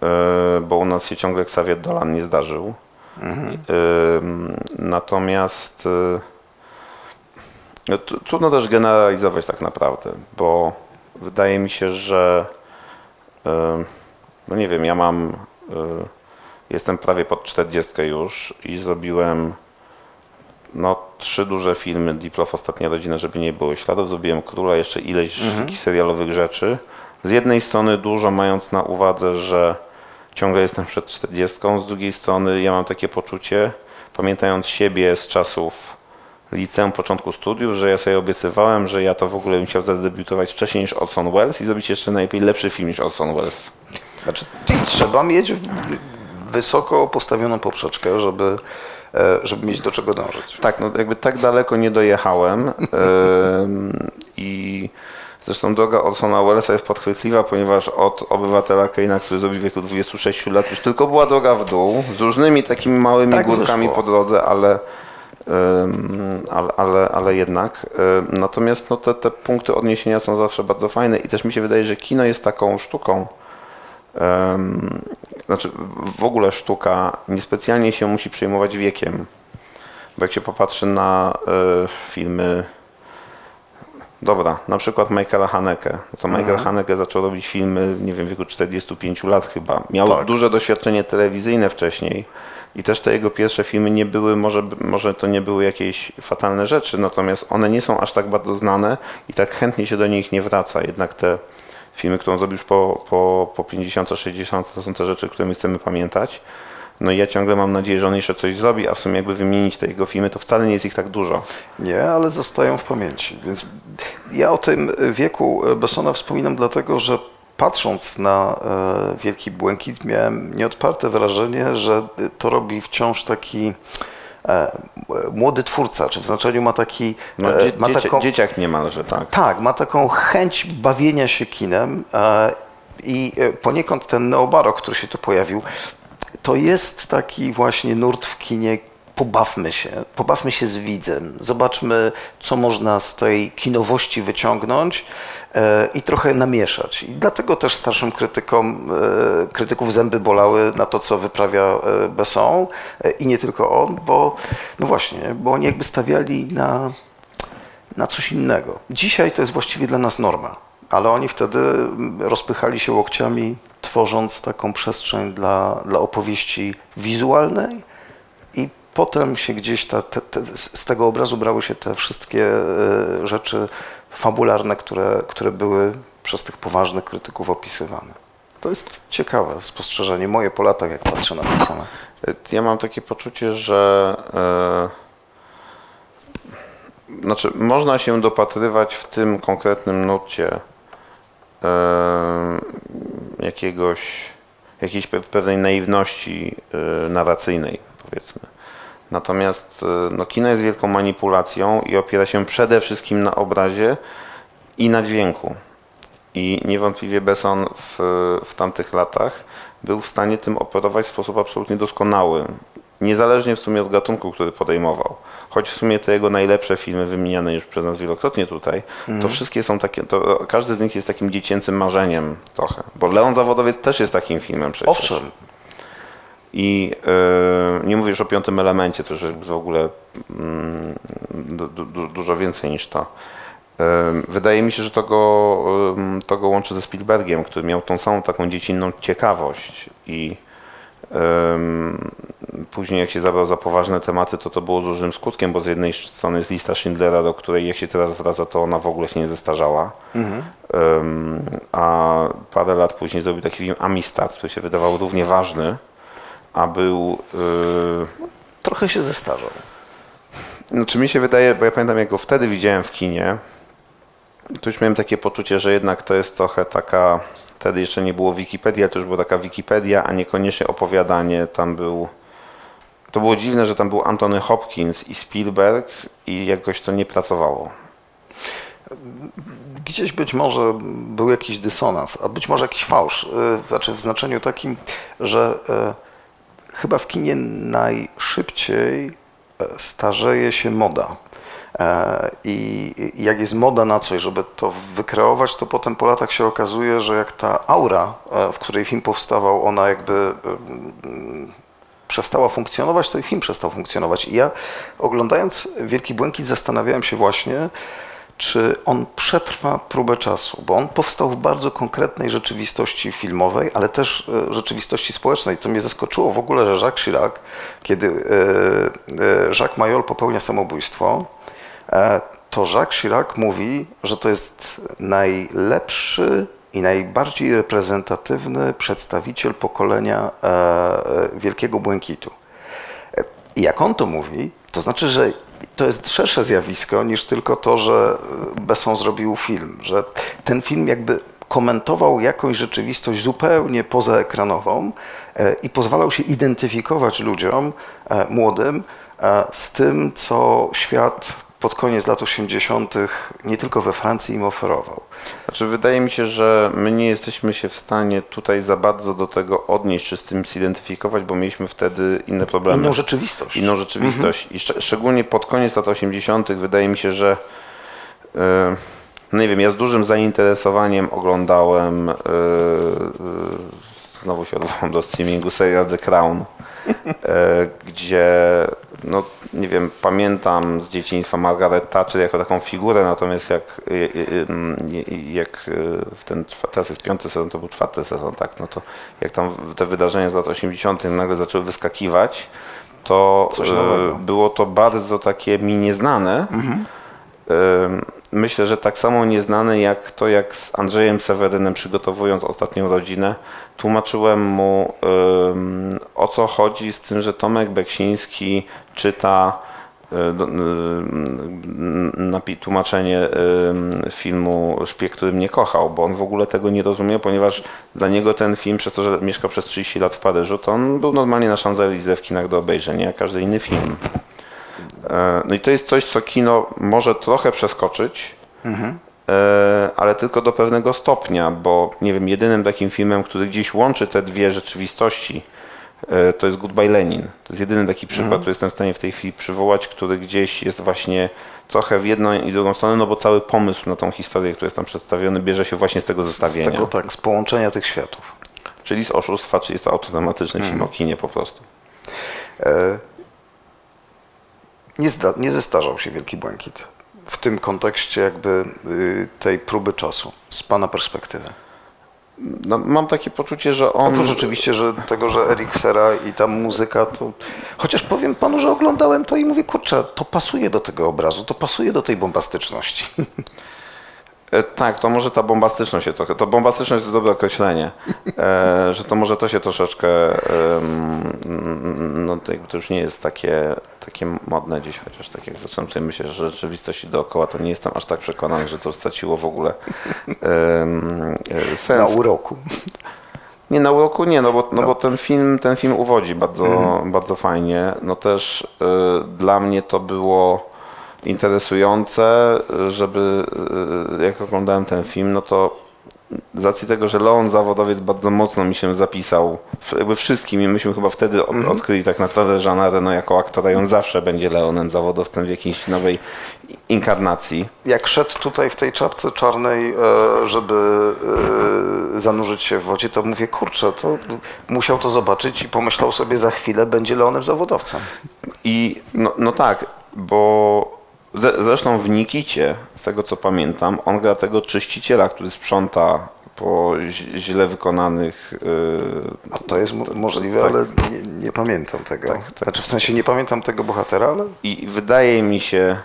Speaker 1: e, bo u nas się ciągle Xavier Dolan nie zdarzył. Ym, Natomiast no, tr- trudno też generalizować tak naprawdę, bo wydaje mi się, że no nie wiem, ja mam, jestem prawie pod 40 już i zrobiłem no, trzy duże filmy, Diplow, Ostatnia Rodzina, żeby nie było śladów, zrobiłem Króla, jeszcze ileś takich serialowych rzeczy. Z jednej strony dużo mając na uwadze, że ciągle jestem przed 40, z drugiej strony ja mam takie poczucie, pamiętając siebie z czasów liceum, początku studiów, że ja sobie obiecywałem, że ja to w ogóle bym chciał zadebiutować wcześniej niż Orson Welles i zrobić jeszcze najlepiej lepszy film niż Orson Welles.
Speaker 2: Znaczy, i trzeba mieć wysoko postawioną poprzeczkę, żeby, e, żeby mieć do czego dążyć.
Speaker 1: Tak, no jakby tak daleko nie dojechałem i zresztą droga Orsona Wellesa jest podchwytliwa, ponieważ od obywatela Keina, który zrobił w wieku 26 lat, już tylko była droga w dół, z różnymi takimi małymi
Speaker 2: Tak
Speaker 1: górkami
Speaker 2: wyszło.
Speaker 1: po drodze, ale, ale, ale, ale jednak. Natomiast no, te, te punkty odniesienia są zawsze bardzo fajne i też mi się wydaje, że kino jest taką sztuką, znaczy w- ogóle sztuka niespecjalnie się musi przejmować wiekiem. Bo jak się popatrzy na e, filmy, dobra, na przykład Michaela Haneke, no to Michael Haneke zaczął robić filmy, nie wiem, w wieku 45 lat chyba. Miał
Speaker 2: Tak.
Speaker 1: duże doświadczenie telewizyjne wcześniej i też te jego pierwsze filmy nie były, może, może to nie były jakieś fatalne rzeczy, natomiast one nie są aż tak bardzo znane i tak chętnie się do nich nie wraca. Jednak te filmy, zrobił już po, po, po 50-60, to są te rzeczy, które my chcemy pamiętać. No i ja ciągle mam nadzieję, że on jeszcze coś zrobi, a w sumie jakby wymienić te jego filmy, to wcale nie jest ich tak dużo.
Speaker 2: Nie, ale zostają w pamięci. Więc ja o tym wieku Bessona wspominam dlatego, że patrząc na e, Wielki Błękit miałem nieodparte wrażenie, że to robi wciąż taki młody twórca, czy w znaczeniu ma taki...
Speaker 1: No,
Speaker 2: e,
Speaker 1: dzie,
Speaker 2: ma taką,
Speaker 1: dzieciak niemalże, tak.
Speaker 2: tak, ma taką chęć bawienia się kinem e, i e, poniekąd ten neobarok, który się tu pojawił, to jest taki właśnie nurt w kinie. Pobawmy się, pobawmy się z widzem, zobaczmy, co można z tej kinowości wyciągnąć e, i trochę namieszać. I dlatego też starszym krytykom, e, krytyków zęby bolały na to, co wyprawia e, Besson i nie tylko on, bo no właśnie, bo oni jakby stawiali na na coś innego. Dzisiaj to jest właściwie dla nas norma. ale oni wtedy rozpychali się łokciami, tworząc taką przestrzeń dla, dla opowieści wizualnej potem się gdzieś ta, te, te, z tego obrazu brały się te wszystkie e, rzeczy fabularne, które, które były przez tych poważnych krytyków opisywane. To jest ciekawe spostrzeżenie moje po latach, jak patrzę na Bessona.
Speaker 1: Ja mam takie poczucie, że e, znaczy można się dopatrywać w tym konkretnym nucie e, jakiegoś, jakiejś pe- pewnej naiwności e, narracyjnej, powiedzmy. Natomiast e, no, kino jest wielką manipulacją i opiera się przede wszystkim na obrazie i na dźwięku. I niewątpliwie Besson w, w tamtych latach był w stanie tym operować w sposób absolutnie doskonały. Niezależnie w sumie od gatunku, który podejmował. Choć w sumie te jego najlepsze filmy, wymieniane już przez nas wielokrotnie tutaj, to wszystkie są takie, to każdy z nich jest takim dziecięcym marzeniem trochę. Bo Leon Zawodowiec też jest takim filmem przecież.
Speaker 2: Owszem,
Speaker 1: I yy, nie mówię już o piątym elemencie, to już jest w ogóle mm, du, du, dużo więcej niż to. Yy, wydaje mi się, że to go, yy, to go łączy ze Spielbergiem, który miał tą samą taką dziecinną ciekawość i później jak się zabrał za poważne tematy, to to było z różnym skutkiem, bo z jednej strony jest lista Schindlera, do której jak się teraz wraca, to ona w ogóle się nie zestarzała. Ym, a parę lat później zrobił taki film Amistad, który się wydawał równie ważny, a był. Yy,
Speaker 2: trochę się zestarzał.
Speaker 1: znaczy mi się wydaje, bo ja pamiętam jak go wtedy widziałem w kinie, to już miałem takie poczucie, że jednak to jest trochę taka. Wtedy jeszcze nie było Wikipedii, ale to już była taka Wikipedia, a niekoniecznie opowiadanie. Tam był. To było dziwne, że tam był Anthony Hopkins i Spielberg i jakoś to nie pracowało.
Speaker 2: Gdzieś być może był jakiś dysonans, a być może jakiś fałsz. y, Znaczy w znaczeniu takim, że e, chyba w kinie najszybciej e, starzeje się moda. E, I jak jest moda na coś, żeby to wykreować, to potem po latach się okazuje, że jak ta aura, e, w której film powstawał, ona jakby przestała funkcjonować, to i film przestał funkcjonować. I ja oglądając Wielki Błękit zastanawiałem się właśnie, czy on przetrwa próbę czasu, bo on powstał w bardzo konkretnej rzeczywistości filmowej, ale też e, rzeczywistości społecznej. To mnie zaskoczyło w ogóle, że Jacques Chirac, kiedy e, e, Jacques Mayol popełnia samobójstwo, to Jacques Chirac mówi, że to jest najlepszy i najbardziej reprezentatywny przedstawiciel pokolenia Wielkiego Błękitu. I jak on to mówi, to znaczy, że to jest szersze zjawisko niż tylko to, że Besson zrobił film, że ten film jakby komentował jakąś rzeczywistość zupełnie pozaekranową e, i pozwalał się identyfikować ludziom e, młodym e, z tym, co świat pod koniec lat 80. nie tylko we Francji im oferował.
Speaker 1: Znaczy, wydaje mi się, że my nie jesteśmy się w stanie tutaj za bardzo do tego odnieść, czy z tym zidentyfikować, bo mieliśmy wtedy inne problemy.
Speaker 2: Inną rzeczywistość.
Speaker 1: Inną rzeczywistość. I szcz- szczególnie pod koniec lat 80. wydaje mi się, że no nie wiem, ja z dużym zainteresowaniem oglądałem, e, e, znowu się odwołam do streamingu, serial The Crown, gdzie, no nie wiem, pamiętam z dzieciństwa Margaret Thatcher jako taką figurę, natomiast jak, e, e, jak e, w ten, teraz jest piąty sezon, to był czwarty sezon, tak, no to jak tam te wydarzenia z lat 80. nagle zaczęły wyskakiwać, to e, było to bardzo takie mi nieznane. Ym, Myślę, że tak samo nieznane jak to, jak z Andrzejem Sewerynem przygotowując ostatnią rodzinę, tłumaczyłem mu o co chodzi z tym, że Tomek Beksiński czyta napi- tłumaczenie filmu Szpieg, który mnie kochał, bo on w ogóle tego nie rozumie, ponieważ dla niego ten film, przez to, że mieszkał przez 30 lat w Paryżu, to on był normalnie na Champs-Élysées w kinach do obejrzenia, jak każdy inny film. E, No i to jest coś, co kino może trochę przeskoczyć, e, ale tylko do pewnego stopnia, bo nie wiem, jedynym takim filmem, który gdzieś łączy te dwie rzeczywistości, e, to jest Goodbye Lenin. To jest jedyny taki przykład, który jestem w stanie w tej chwili przywołać, który gdzieś jest właśnie trochę w jedną i drugą stronę, no bo cały pomysł na tą historię, który jest tam przedstawiony, bierze się właśnie z tego
Speaker 2: Z
Speaker 1: zestawienia.
Speaker 2: tego tak, z połączenia tych światów.
Speaker 1: Czyli z oszustwa, czyli jest to automatyczny film o kinie po prostu.
Speaker 2: E, Nie, zda, nie zestarzał się Wielki Błękit. w tym kontekście jakby y, tej próby czasu, z Pana perspektywy?
Speaker 1: No, mam takie poczucie, że on...
Speaker 2: Oprócz oczywiście, że tego, że Eric Sera i tam muzyka, to... Chociaż powiem Panu, że oglądałem to i mówię, kurczę, to pasuje do tego obrazu, to pasuje do tej bombastyczności.
Speaker 1: E, Tak, to może ta bombastyczność się trochę. To bombastyczność jest dobre określenie. E, że to może to się troszeczkę. no to już nie jest takie, takie modne dziś, chociaż tak jak zacząłem sobie myśleć, że rzeczywistość dookoła, to nie jestem aż tak przekonany, że to straciło w ogóle e,
Speaker 2: Na
Speaker 1: sens.
Speaker 2: uroku.
Speaker 1: Nie, na uroku nie, no bo, no bo ten film, ten film uwodzi bardzo, bardzo fajnie. No też y, dla mnie to było interesujące, żeby y, jak oglądałem ten film, no to z racji tego, że Leon zawodowiec bardzo mocno mi się zapisał, jakby wszystkim i myśmy chyba wtedy o- odkryli tak naprawdę Jeana Reno jako aktora i on zawsze będzie Leonem zawodowcem w jakiejś nowej inkarnacji.
Speaker 2: Jak szedł tutaj w tej czapce czarnej, e, żeby e, zanurzyć się w wodzie, to mówię, kurczę, to musiał to zobaczyć i pomyślał sobie, za chwilę będzie Leonem zawodowcem.
Speaker 1: I no, no tak, bo zresztą w Nikicie, z tego co pamiętam, on gra tego czyściciela, który sprząta po źle wykonanych. Yy,
Speaker 2: A to jest mo- możliwe,
Speaker 1: tak.
Speaker 2: ale nie, nie pamiętam tego.
Speaker 1: Tak, tak.
Speaker 2: Znaczy w sensie nie pamiętam tego bohatera, ale
Speaker 1: I wydaje mi się,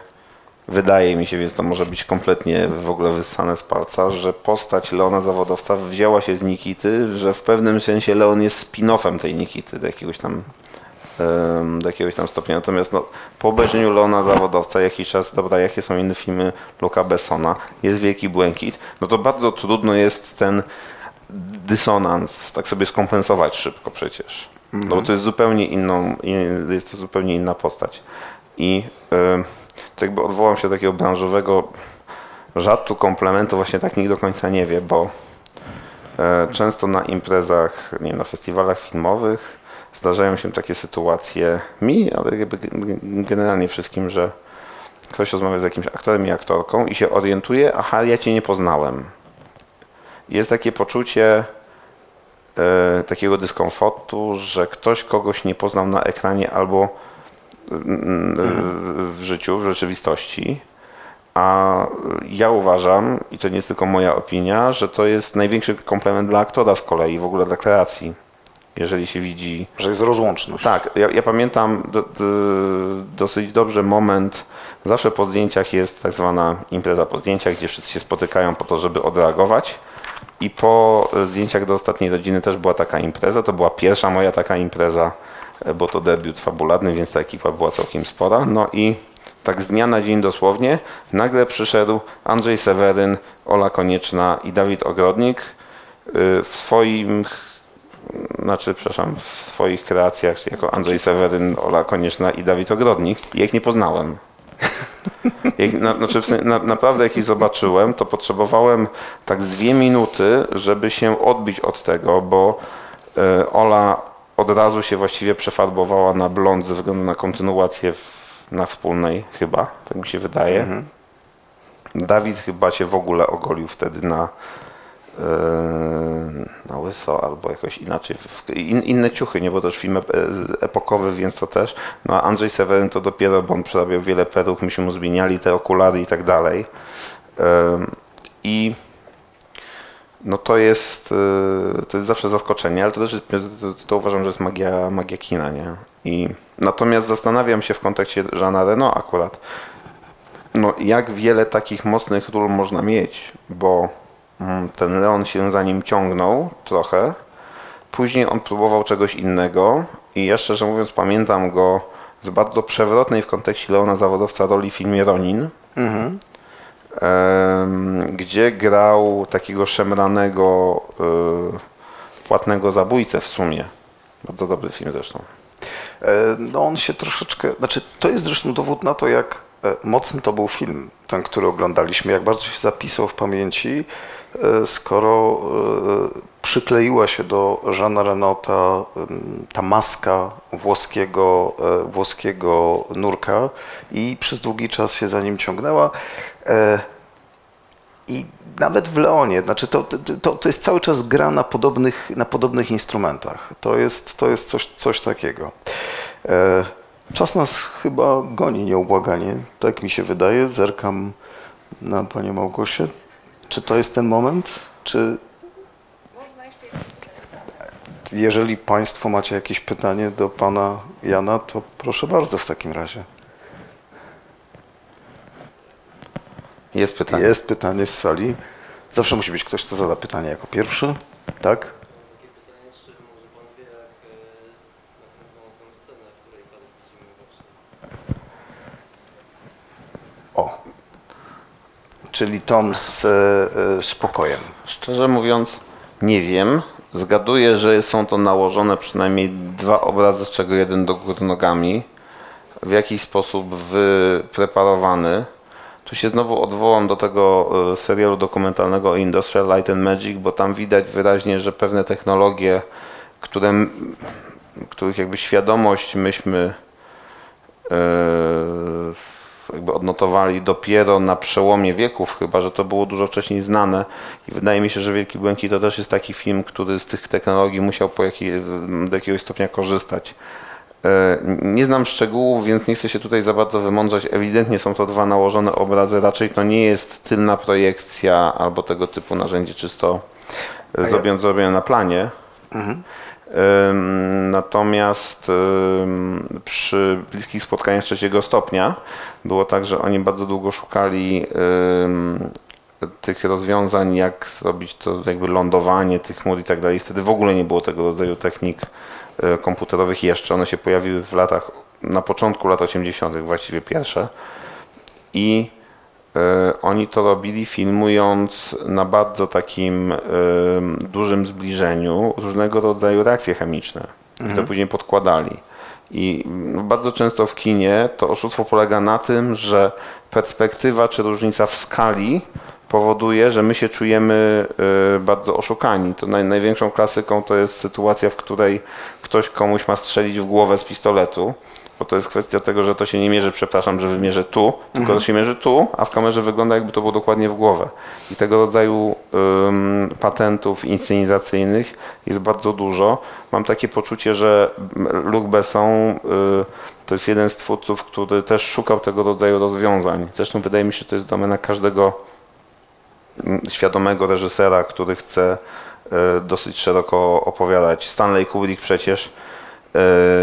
Speaker 1: wydaje mi się, więc to może być kompletnie w ogóle wyssane z palca, że postać Leona Zawodowca wzięła się z Nikity, że w pewnym sensie Leon jest spin-offem tej Nikity do jakiegoś tam do jakiegoś tam stopnia. Natomiast no, po obejrzeniu Leona Zawodowca jakiś czas, dobra, jakie są inne filmy Luca Bessona, jest Wielki Błękit, no to bardzo trudno jest ten dysonans tak sobie skompensować szybko przecież. No bo to jest zupełnie inną, in- jest to zupełnie inna postać. I y, to jakby odwołam się do takiego branżowego żartu, komplementu, właśnie tak nikt do końca nie wie, bo e, często na imprezach, nie wiem, na festiwalach filmowych zdarzają się takie sytuacje, mi, ale generalnie wszystkim, że ktoś rozmawia z jakimś aktorem i aktorką i się orientuje, aha, ja cię nie poznałem. Jest takie poczucie e, takiego dyskomfortu, że ktoś kogoś nie poznał na ekranie albo mm, w życiu, w rzeczywistości. A ja uważam, i to nie jest tylko moja opinia, że to jest największy komplement dla aktora z kolei, w ogóle dla kreacji. Jeżeli się widzi
Speaker 2: że jest rozłączność.
Speaker 1: tak, ja, ja pamiętam do, do, dosyć dobrze moment. Zawsze po zdjęciach jest tak zwana impreza po zdjęciach, gdzie wszyscy się spotykają po to, żeby odreagować. I po e, zdjęciach do ostatniej rodziny też była taka impreza. To była pierwsza moja taka impreza, e, bo to debiut fabularny, więc ta ekipa była całkiem spora. No i tak z dnia na dzień dosłownie nagle przyszedł Andrzej Seweryn, Ola Konieczna i Dawid Ogrodnik y, w swoim znaczy, przepraszam, w swoich kreacjach jako Andrzej Seweryn, Ola Konieczna i Dawid Ogrodnik. Ja ich nie poznałem. Jak, na, znaczy, na, naprawdę jak ich zobaczyłem, to potrzebowałem tak z dwie minuty, żeby się odbić od tego, bo e, Ola od razu się właściwie przefarbowała na blond ze względu na kontynuację w, na wspólnej chyba, tak mi się wydaje. Dawid chyba się w ogóle ogolił wtedy na, na łyso albo jakoś inaczej. In, inne ciuchy, nie, bo też film e, epokowy, więc to też. No a Andrzej Seweryn to dopiero, bo on przerabiał wiele peruk, myśmy mu zmieniali te okulary i tak dalej. Em, I no to jest, e, to jest zawsze zaskoczenie, ale to też jest, to, to uważam, że jest magia, magia kina, nie? I natomiast zastanawiam się w kontekście Jeana Reno akurat, no, jak wiele takich mocnych ról można mieć, bo ten Leon się za nim ciągnął trochę. Później on próbował czegoś innego i ja szczerze mówiąc pamiętam go z bardzo przewrotnej w kontekście Leona zawodowca roli w filmie Ronin, em, gdzie grał takiego szemranego, y, płatnego zabójcę w sumie. Bardzo dobry film zresztą.
Speaker 2: E, No on się troszeczkę, znaczy to jest zresztą dowód na to, jak e, mocny to był film, ten, który oglądaliśmy, jak bardzo się zapisał w pamięci, skoro e, przykleiła się do Jeana Renota ta maska włoskiego, e, włoskiego nurka i przez długi czas się za nim ciągnęła. E, I nawet w Leonie, znaczy to, to, to jest cały czas gra na podobnych, na podobnych instrumentach. To jest, to jest coś, coś takiego. E, Czas nas chyba goni nieubłaganie, tak mi się wydaje. Zerkam na panią Małgosię. Czy to jest ten moment? Czy jeżeli państwo macie jakieś pytanie do pana Jana, to proszę bardzo w takim razie.
Speaker 1: Jest pytanie.
Speaker 2: Jest pytanie z sali. Zawsze musi być ktoś, kto zada pytanie jako pierwszy. Tak?
Speaker 3: Takie pytanie, czy może pan wie, jak e, z- nakręcono tę scenę, w której pan widzimy właśnie.
Speaker 2: O. Czyli Tom z e, e, spokojem.
Speaker 1: Szczerze mówiąc, nie wiem. Zgaduję, że są to nałożone przynajmniej dwa obrazy, z czego jeden do góry nogami. W jakiś sposób wypreparowany. Tu się znowu odwołam do tego e, serialu dokumentalnego Industrial Light and Magic, bo tam widać wyraźnie, że pewne technologie, które, których jakby świadomość myśmy e, jakby odnotowali dopiero na przełomie wieków, chyba że to było dużo wcześniej znane. I wydaje mi się, że Wielki Błękit to też jest taki film, który z tych technologii musiał po jakiej, do jakiegoś stopnia korzystać. E, Nie znam szczegółów, więc nie chcę się tutaj za bardzo wymądrzać. Ewidentnie są to dwa nałożone obrazy. Raczej to nie jest tylna projekcja albo tego typu narzędzie czysto e, zrobione, na planie. Ym, Natomiast przy bliskich spotkaniach trzeciego stopnia było tak, że oni bardzo długo szukali tych rozwiązań, jak zrobić to jakby lądowanie tych chmur i tak dalej. Wtedy w ogóle nie było tego rodzaju technik y, komputerowych jeszcze. One się pojawiły w latach, na początku lat 80., właściwie pierwsze. I E, Oni to robili filmując na bardzo takim e, dużym zbliżeniu różnego rodzaju reakcje chemiczne. I to później podkładali. I mm, bardzo często w kinie to oszustwo polega na tym, że perspektywa czy różnica w skali powoduje, że my się czujemy e, bardzo oszukani. To naj, największą klasyką to jest sytuacja, w której ktoś komuś ma strzelić w głowę z pistoletu, bo to jest kwestia tego, że to się nie mierzy, przepraszam, że wymierzę tu, tylko to się mierzy tu, a w kamerze wygląda jakby to było dokładnie w głowę. I tego rodzaju ym, patentów inscenizacyjnych jest bardzo dużo. Mam takie poczucie, że Luc Besson y, to jest jeden z twórców, który też szukał tego rodzaju rozwiązań. Zresztą wydaje mi się, że to jest domena każdego świadomego reżysera, który chce y, dosyć szeroko opowiadać. Stanley Kubrick przecież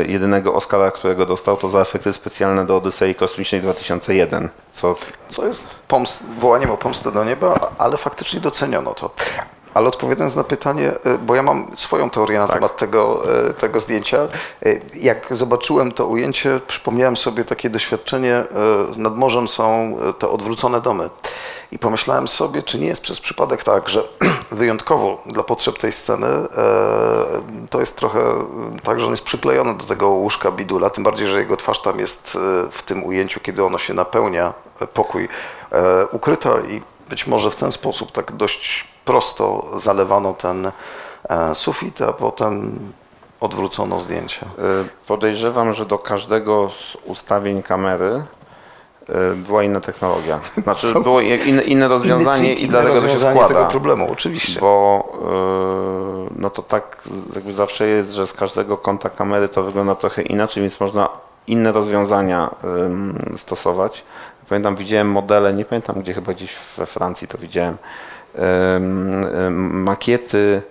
Speaker 1: jedynego Oscara, którego dostał, to za efekty specjalne do Odysei Kosmicznej 2001, co
Speaker 2: Co jest pomst, wołaniem o pomstę do nieba, ale faktycznie doceniono to. Ale odpowiadając na pytanie, y, bo ja mam swoją teorię na temat tego, y, tego zdjęcia. Jak zobaczyłem to ujęcie, przypomniałem sobie takie doświadczenie, nad morzem są te odwrócone domy. I pomyślałem sobie, czy nie jest przez przypadek tak, że wyjątkowo dla potrzeb tej sceny e, to jest trochę tak, że on jest przyklejony do tego łóżka bidula, tym bardziej, że jego twarz tam jest y, w tym ujęciu, kiedy ono się napełnia, e, pokój, e, ukryta i być może w ten sposób tak dość prosto zalewano ten e, sufit, a potem odwrócono zdjęcie.
Speaker 1: Podejrzewam, że do każdego z ustawień kamery była inna technologia. Znaczy
Speaker 2: Są
Speaker 1: było inne, rozwiązanie
Speaker 2: trik,
Speaker 1: i
Speaker 2: inne
Speaker 1: dlatego to się
Speaker 2: rozwiązanie
Speaker 1: składa.
Speaker 2: tego problemu, oczywiście.
Speaker 1: Bo y, no to tak jakby zawsze jest, że z każdego kąta kamery to wygląda trochę inaczej, więc można inne rozwiązania ym, stosować. Pamiętam, widziałem modele, nie pamiętam gdzie, chyba gdzieś we Francji to widziałem, ym, makiety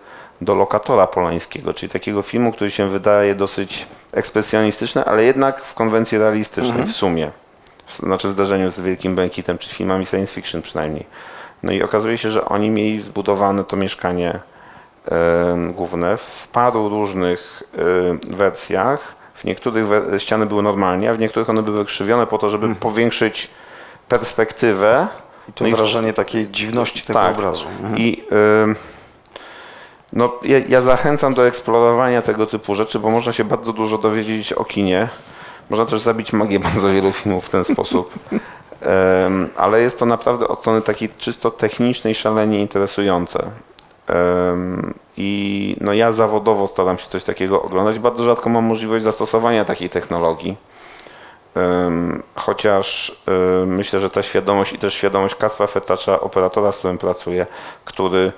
Speaker 1: do lokatora polańskiego, czyli takiego filmu, który się wydaje dosyć ekspresjonistyczny, ale jednak w konwencji realistycznej w sumie. Znaczy w zdarzeniu z Wielkim Błękitem, czy filmami science fiction przynajmniej. No i okazuje się, że oni mieli zbudowane to mieszkanie główne w paru różnych wersjach. W niektórych we- ściany były normalnie, a w niektórych one były krzywione po to, żeby powiększyć perspektywę.
Speaker 2: I to
Speaker 1: No i w-
Speaker 2: wrażenie takiej dziwności tego
Speaker 1: tak.
Speaker 2: obrazu. Mhm.
Speaker 1: I ym, no, ja, ja zachęcam do eksplorowania tego typu rzeczy, bo można się bardzo dużo dowiedzieć o kinie. Można też zabić magię bardzo wielu filmów w ten sposób. Ym, ale jest to naprawdę od strony takiej czysto technicznej szalenie interesujące. Ym, I no ja zawodowo staram się coś takiego oglądać. Bardzo rzadko mam możliwość zastosowania takiej technologii. Ym, Chociaż y, myślę, że ta świadomość i też świadomość Kaspra Fetacza, operatora, z którym pracuję, który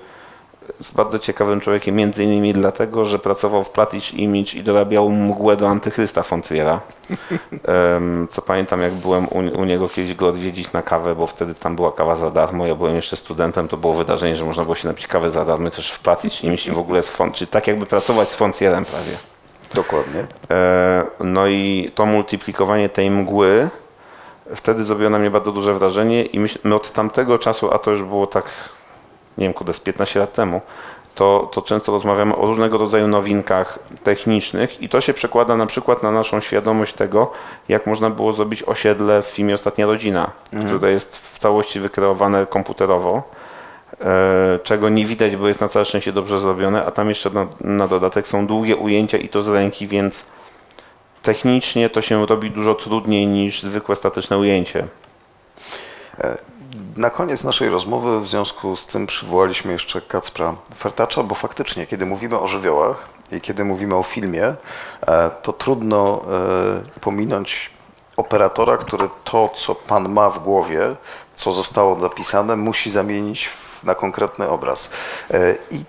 Speaker 1: jest bardzo ciekawym człowiekiem, między innymi dlatego, że pracował w Plattitch Image i dorabiał mgłę do antychrysta Fontriera. Co pamiętam, jak byłem u, niego kiedyś go odwiedzić na kawę, bo wtedy tam była kawa za darmo. Ja byłem jeszcze studentem, to było wydarzenie, że można było się napić kawy za darmo też w Plattitch Image i w ogóle z font, czyli tak jakby pracować z Fontrierem prawie.
Speaker 2: Dokładnie.
Speaker 1: E, No i to multiplikowanie tej mgły wtedy zrobiło na mnie bardzo duże wrażenie i myśl, my od tamtego czasu, a to już było tak, nie wiem, kudę, z 15 lat temu, to, to często rozmawiamy o różnego rodzaju nowinkach technicznych i to się przekłada na przykład na naszą świadomość tego, jak można było zrobić osiedle w filmie Ostatnia Rodzina, które jest w całości wykreowane komputerowo, e, czego nie widać, bo jest na całe szczęście dobrze zrobione, a tam jeszcze na, na dodatek są długie ujęcia i to z ręki, więc technicznie to się robi dużo trudniej niż zwykłe statyczne ujęcie.
Speaker 2: Na koniec naszej rozmowy w związku z tym przywołaliśmy jeszcze Kacpra Fertacza, bo faktycznie, kiedy mówimy o żywiołach i kiedy mówimy o filmie, e, to trudno e, pominąć operatora, który to, co pan ma w głowie, co zostało napisane, musi zamienić na konkretny obraz. E, I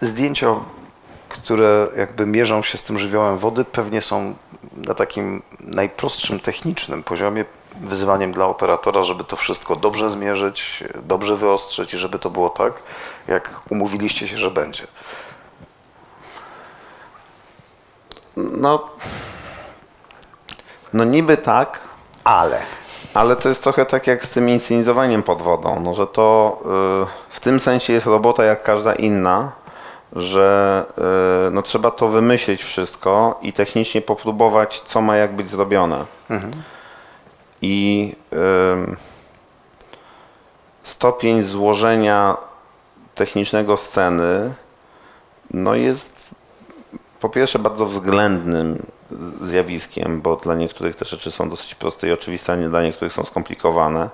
Speaker 2: zdjęcia, które jakby mierzą się z tym żywiołem wody, pewnie są na takim najprostszym technicznym poziomie wyzwaniem dla operatora, żeby to wszystko dobrze zmierzyć, dobrze wyostrzyć i żeby to było tak, jak umówiliście się, że będzie.
Speaker 1: No, no niby tak,
Speaker 2: Ale.
Speaker 1: ale to jest trochę tak jak z tym inscenizowaniem pod wodą, no, że to y, w tym sensie jest robota jak każda inna, że y, no, trzeba to wymyślić wszystko i technicznie popróbować, co ma jak być zrobione. I stopień złożenia technicznego sceny no jest po pierwsze bardzo względnym zjawiskiem, bo dla niektórych te rzeczy są dosyć proste i oczywiste, a nie dla niektórych są skomplikowane.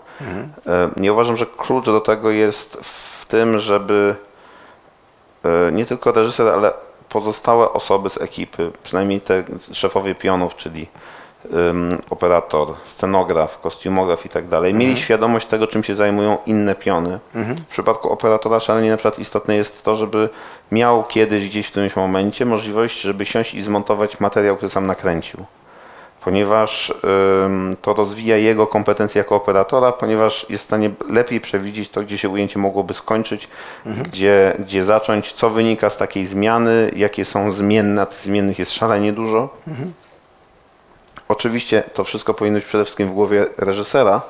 Speaker 1: Nie uważam, że klucz do tego jest w tym, żeby e, nie tylko reżyser, ale pozostałe osoby z ekipy, przynajmniej te szefowie pionów, czyli operator, scenograf, kostiumograf i tak dalej, mieli świadomość tego, czym się zajmują inne piony. W przypadku operatora szalenie na przykład istotne jest to, żeby miał kiedyś gdzieś w którymś momencie możliwość, żeby siąść i zmontować materiał, który sam nakręcił. Ponieważ ym, to rozwija jego kompetencje jako operatora, ponieważ jest w stanie lepiej przewidzieć to, gdzie się ujęcie mogłoby skończyć, gdzie, gdzie zacząć, co wynika z takiej zmiany, jakie są zmienne, a tych zmiennych jest szalenie dużo. Oczywiście to wszystko powinno być przede wszystkim w głowie reżysera,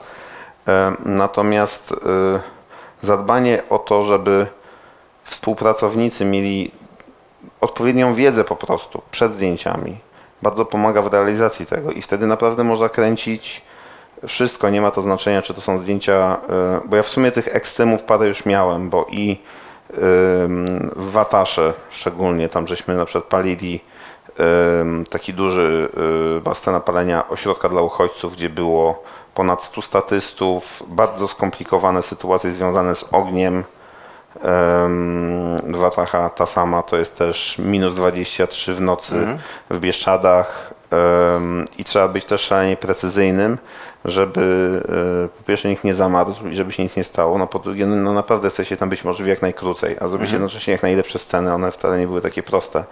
Speaker 1: e, natomiast e, zadbanie o to, żeby współpracownicy mieli odpowiednią wiedzę po prostu przed zdjęciami, bardzo pomaga w realizacji tego i wtedy naprawdę można kręcić wszystko, nie ma to znaczenia, czy to są zdjęcia, e, bo ja w sumie tych ekstremów parę już miałem, bo i w Watasze szczególnie, tam żeśmy na przykład palili taki duży y, była scena palenia ośrodka dla uchodźców, gdzie było ponad 100 statystów, bardzo skomplikowane sytuacje związane z ogniem. Ym, W Watacha ta sama to jest też minus 23 w nocy w Bieszczadach. I trzeba być też szalenie precyzyjnym, żeby y, po pierwsze nikt nie zamarzł i żeby się nic nie stało, no po drugie no naprawdę chce się tam być możliwie jak najkrócej, a zrobić jednocześnie jak najlepsze sceny, one wcale nie były takie proste.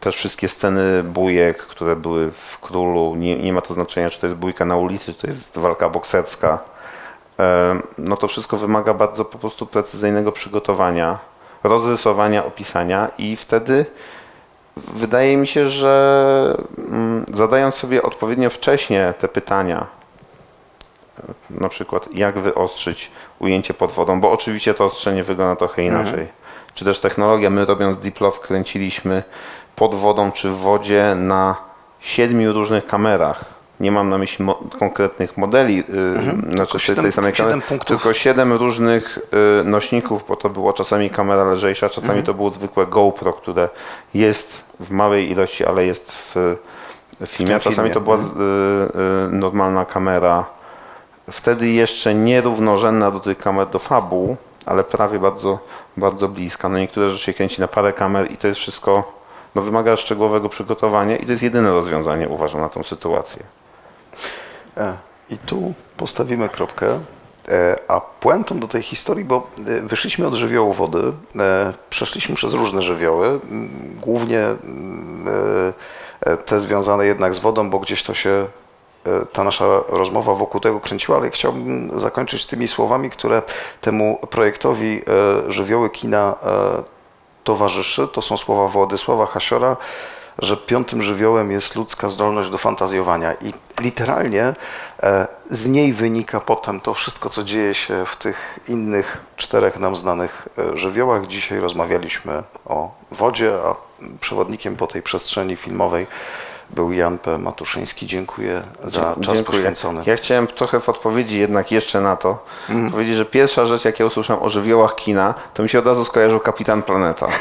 Speaker 1: Też wszystkie sceny bójek, które były w Królu, nie, nie ma to znaczenia, czy to jest bójka na ulicy, czy to jest walka bokserska. No to wszystko wymaga bardzo po prostu precyzyjnego przygotowania, rozrysowania, opisania i wtedy wydaje mi się, że mm, zadając sobie odpowiednio wcześnie te pytania, na przykład jak wyostrzyć ujęcie pod wodą, bo oczywiście to ostrzenie wygląda trochę inaczej. Czy też technologia, my robiąc Deep Love kręciliśmy pod wodą czy w wodzie na siedmiu różnych kamerach. Nie mam na myśli mo- konkretnych modeli, yy, znaczy tej-
Speaker 2: siedem-
Speaker 1: tej samej kamery, tylko siedem różnych y, nośników, bo to była czasami kamera lżejsza, czasami
Speaker 2: Mhm.
Speaker 1: to było zwykłe GoPro, które jest w małej ilości, ale jest w, w filmie, a czasami
Speaker 2: filmie.
Speaker 1: to była z- y, y, normalna kamera, wtedy jeszcze nierównorzędna do tych kamer do fabuł, ale prawie bardzo, bardzo bliska. No niektóre rzeczy się kręci na parę kamer i to jest wszystko, no wymaga szczegółowego przygotowania i to jest jedyne rozwiązanie, uważam, na tą sytuację.
Speaker 2: E, I tu postawimy kropkę. E, A puentą do tej historii, bo e, wyszliśmy od żywiołu wody, przeszliśmy przez różne żywioły, głównie te związane jednak z wodą, bo gdzieś to się ta nasza rozmowa wokół tego kręciła, ale chciałbym zakończyć tymi słowami, które temu projektowi e, żywioły kina e, towarzyszy. To są słowa Władysława Hasiora, że piątym żywiołem jest ludzka zdolność do fantazjowania i literalnie z niej wynika potem to wszystko, co dzieje się w tych innych czterech nam znanych żywiołach. Dzisiaj rozmawialiśmy o wodzie, a przewodnikiem po tej przestrzeni filmowej był Jan P. Matuszyński. Dziękuję za czas
Speaker 1: Dziękuję.
Speaker 2: poświęcony.
Speaker 1: Ja chciałem trochę w odpowiedzi jednak jeszcze na to
Speaker 2: Mhm.
Speaker 1: powiedzieć, że pierwsza rzecz, jak ja usłyszałem o żywiołach kina, to mi się od razu skojarzył Kapitan Planeta,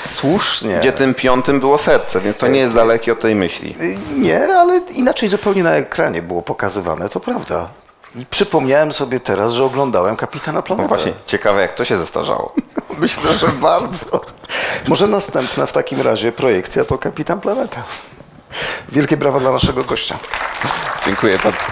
Speaker 2: Słusznie.
Speaker 1: gdzie tym piątym było serce, więc to nie jest dalekie od tej myśli.
Speaker 2: Y, Nie, ale inaczej zupełnie na ekranie było pokazywane, to prawda. I przypomniałem sobie teraz, że oglądałem Kapitana
Speaker 1: No
Speaker 2: Planetę.
Speaker 1: właśnie, ciekawe jak to się zestarzało.
Speaker 2: Myślę, że bardzo. Może następna w takim razie projekcja to Kapitan Planeta. Wielkie brawa dla naszego gościa.
Speaker 1: Dziękuję bardzo.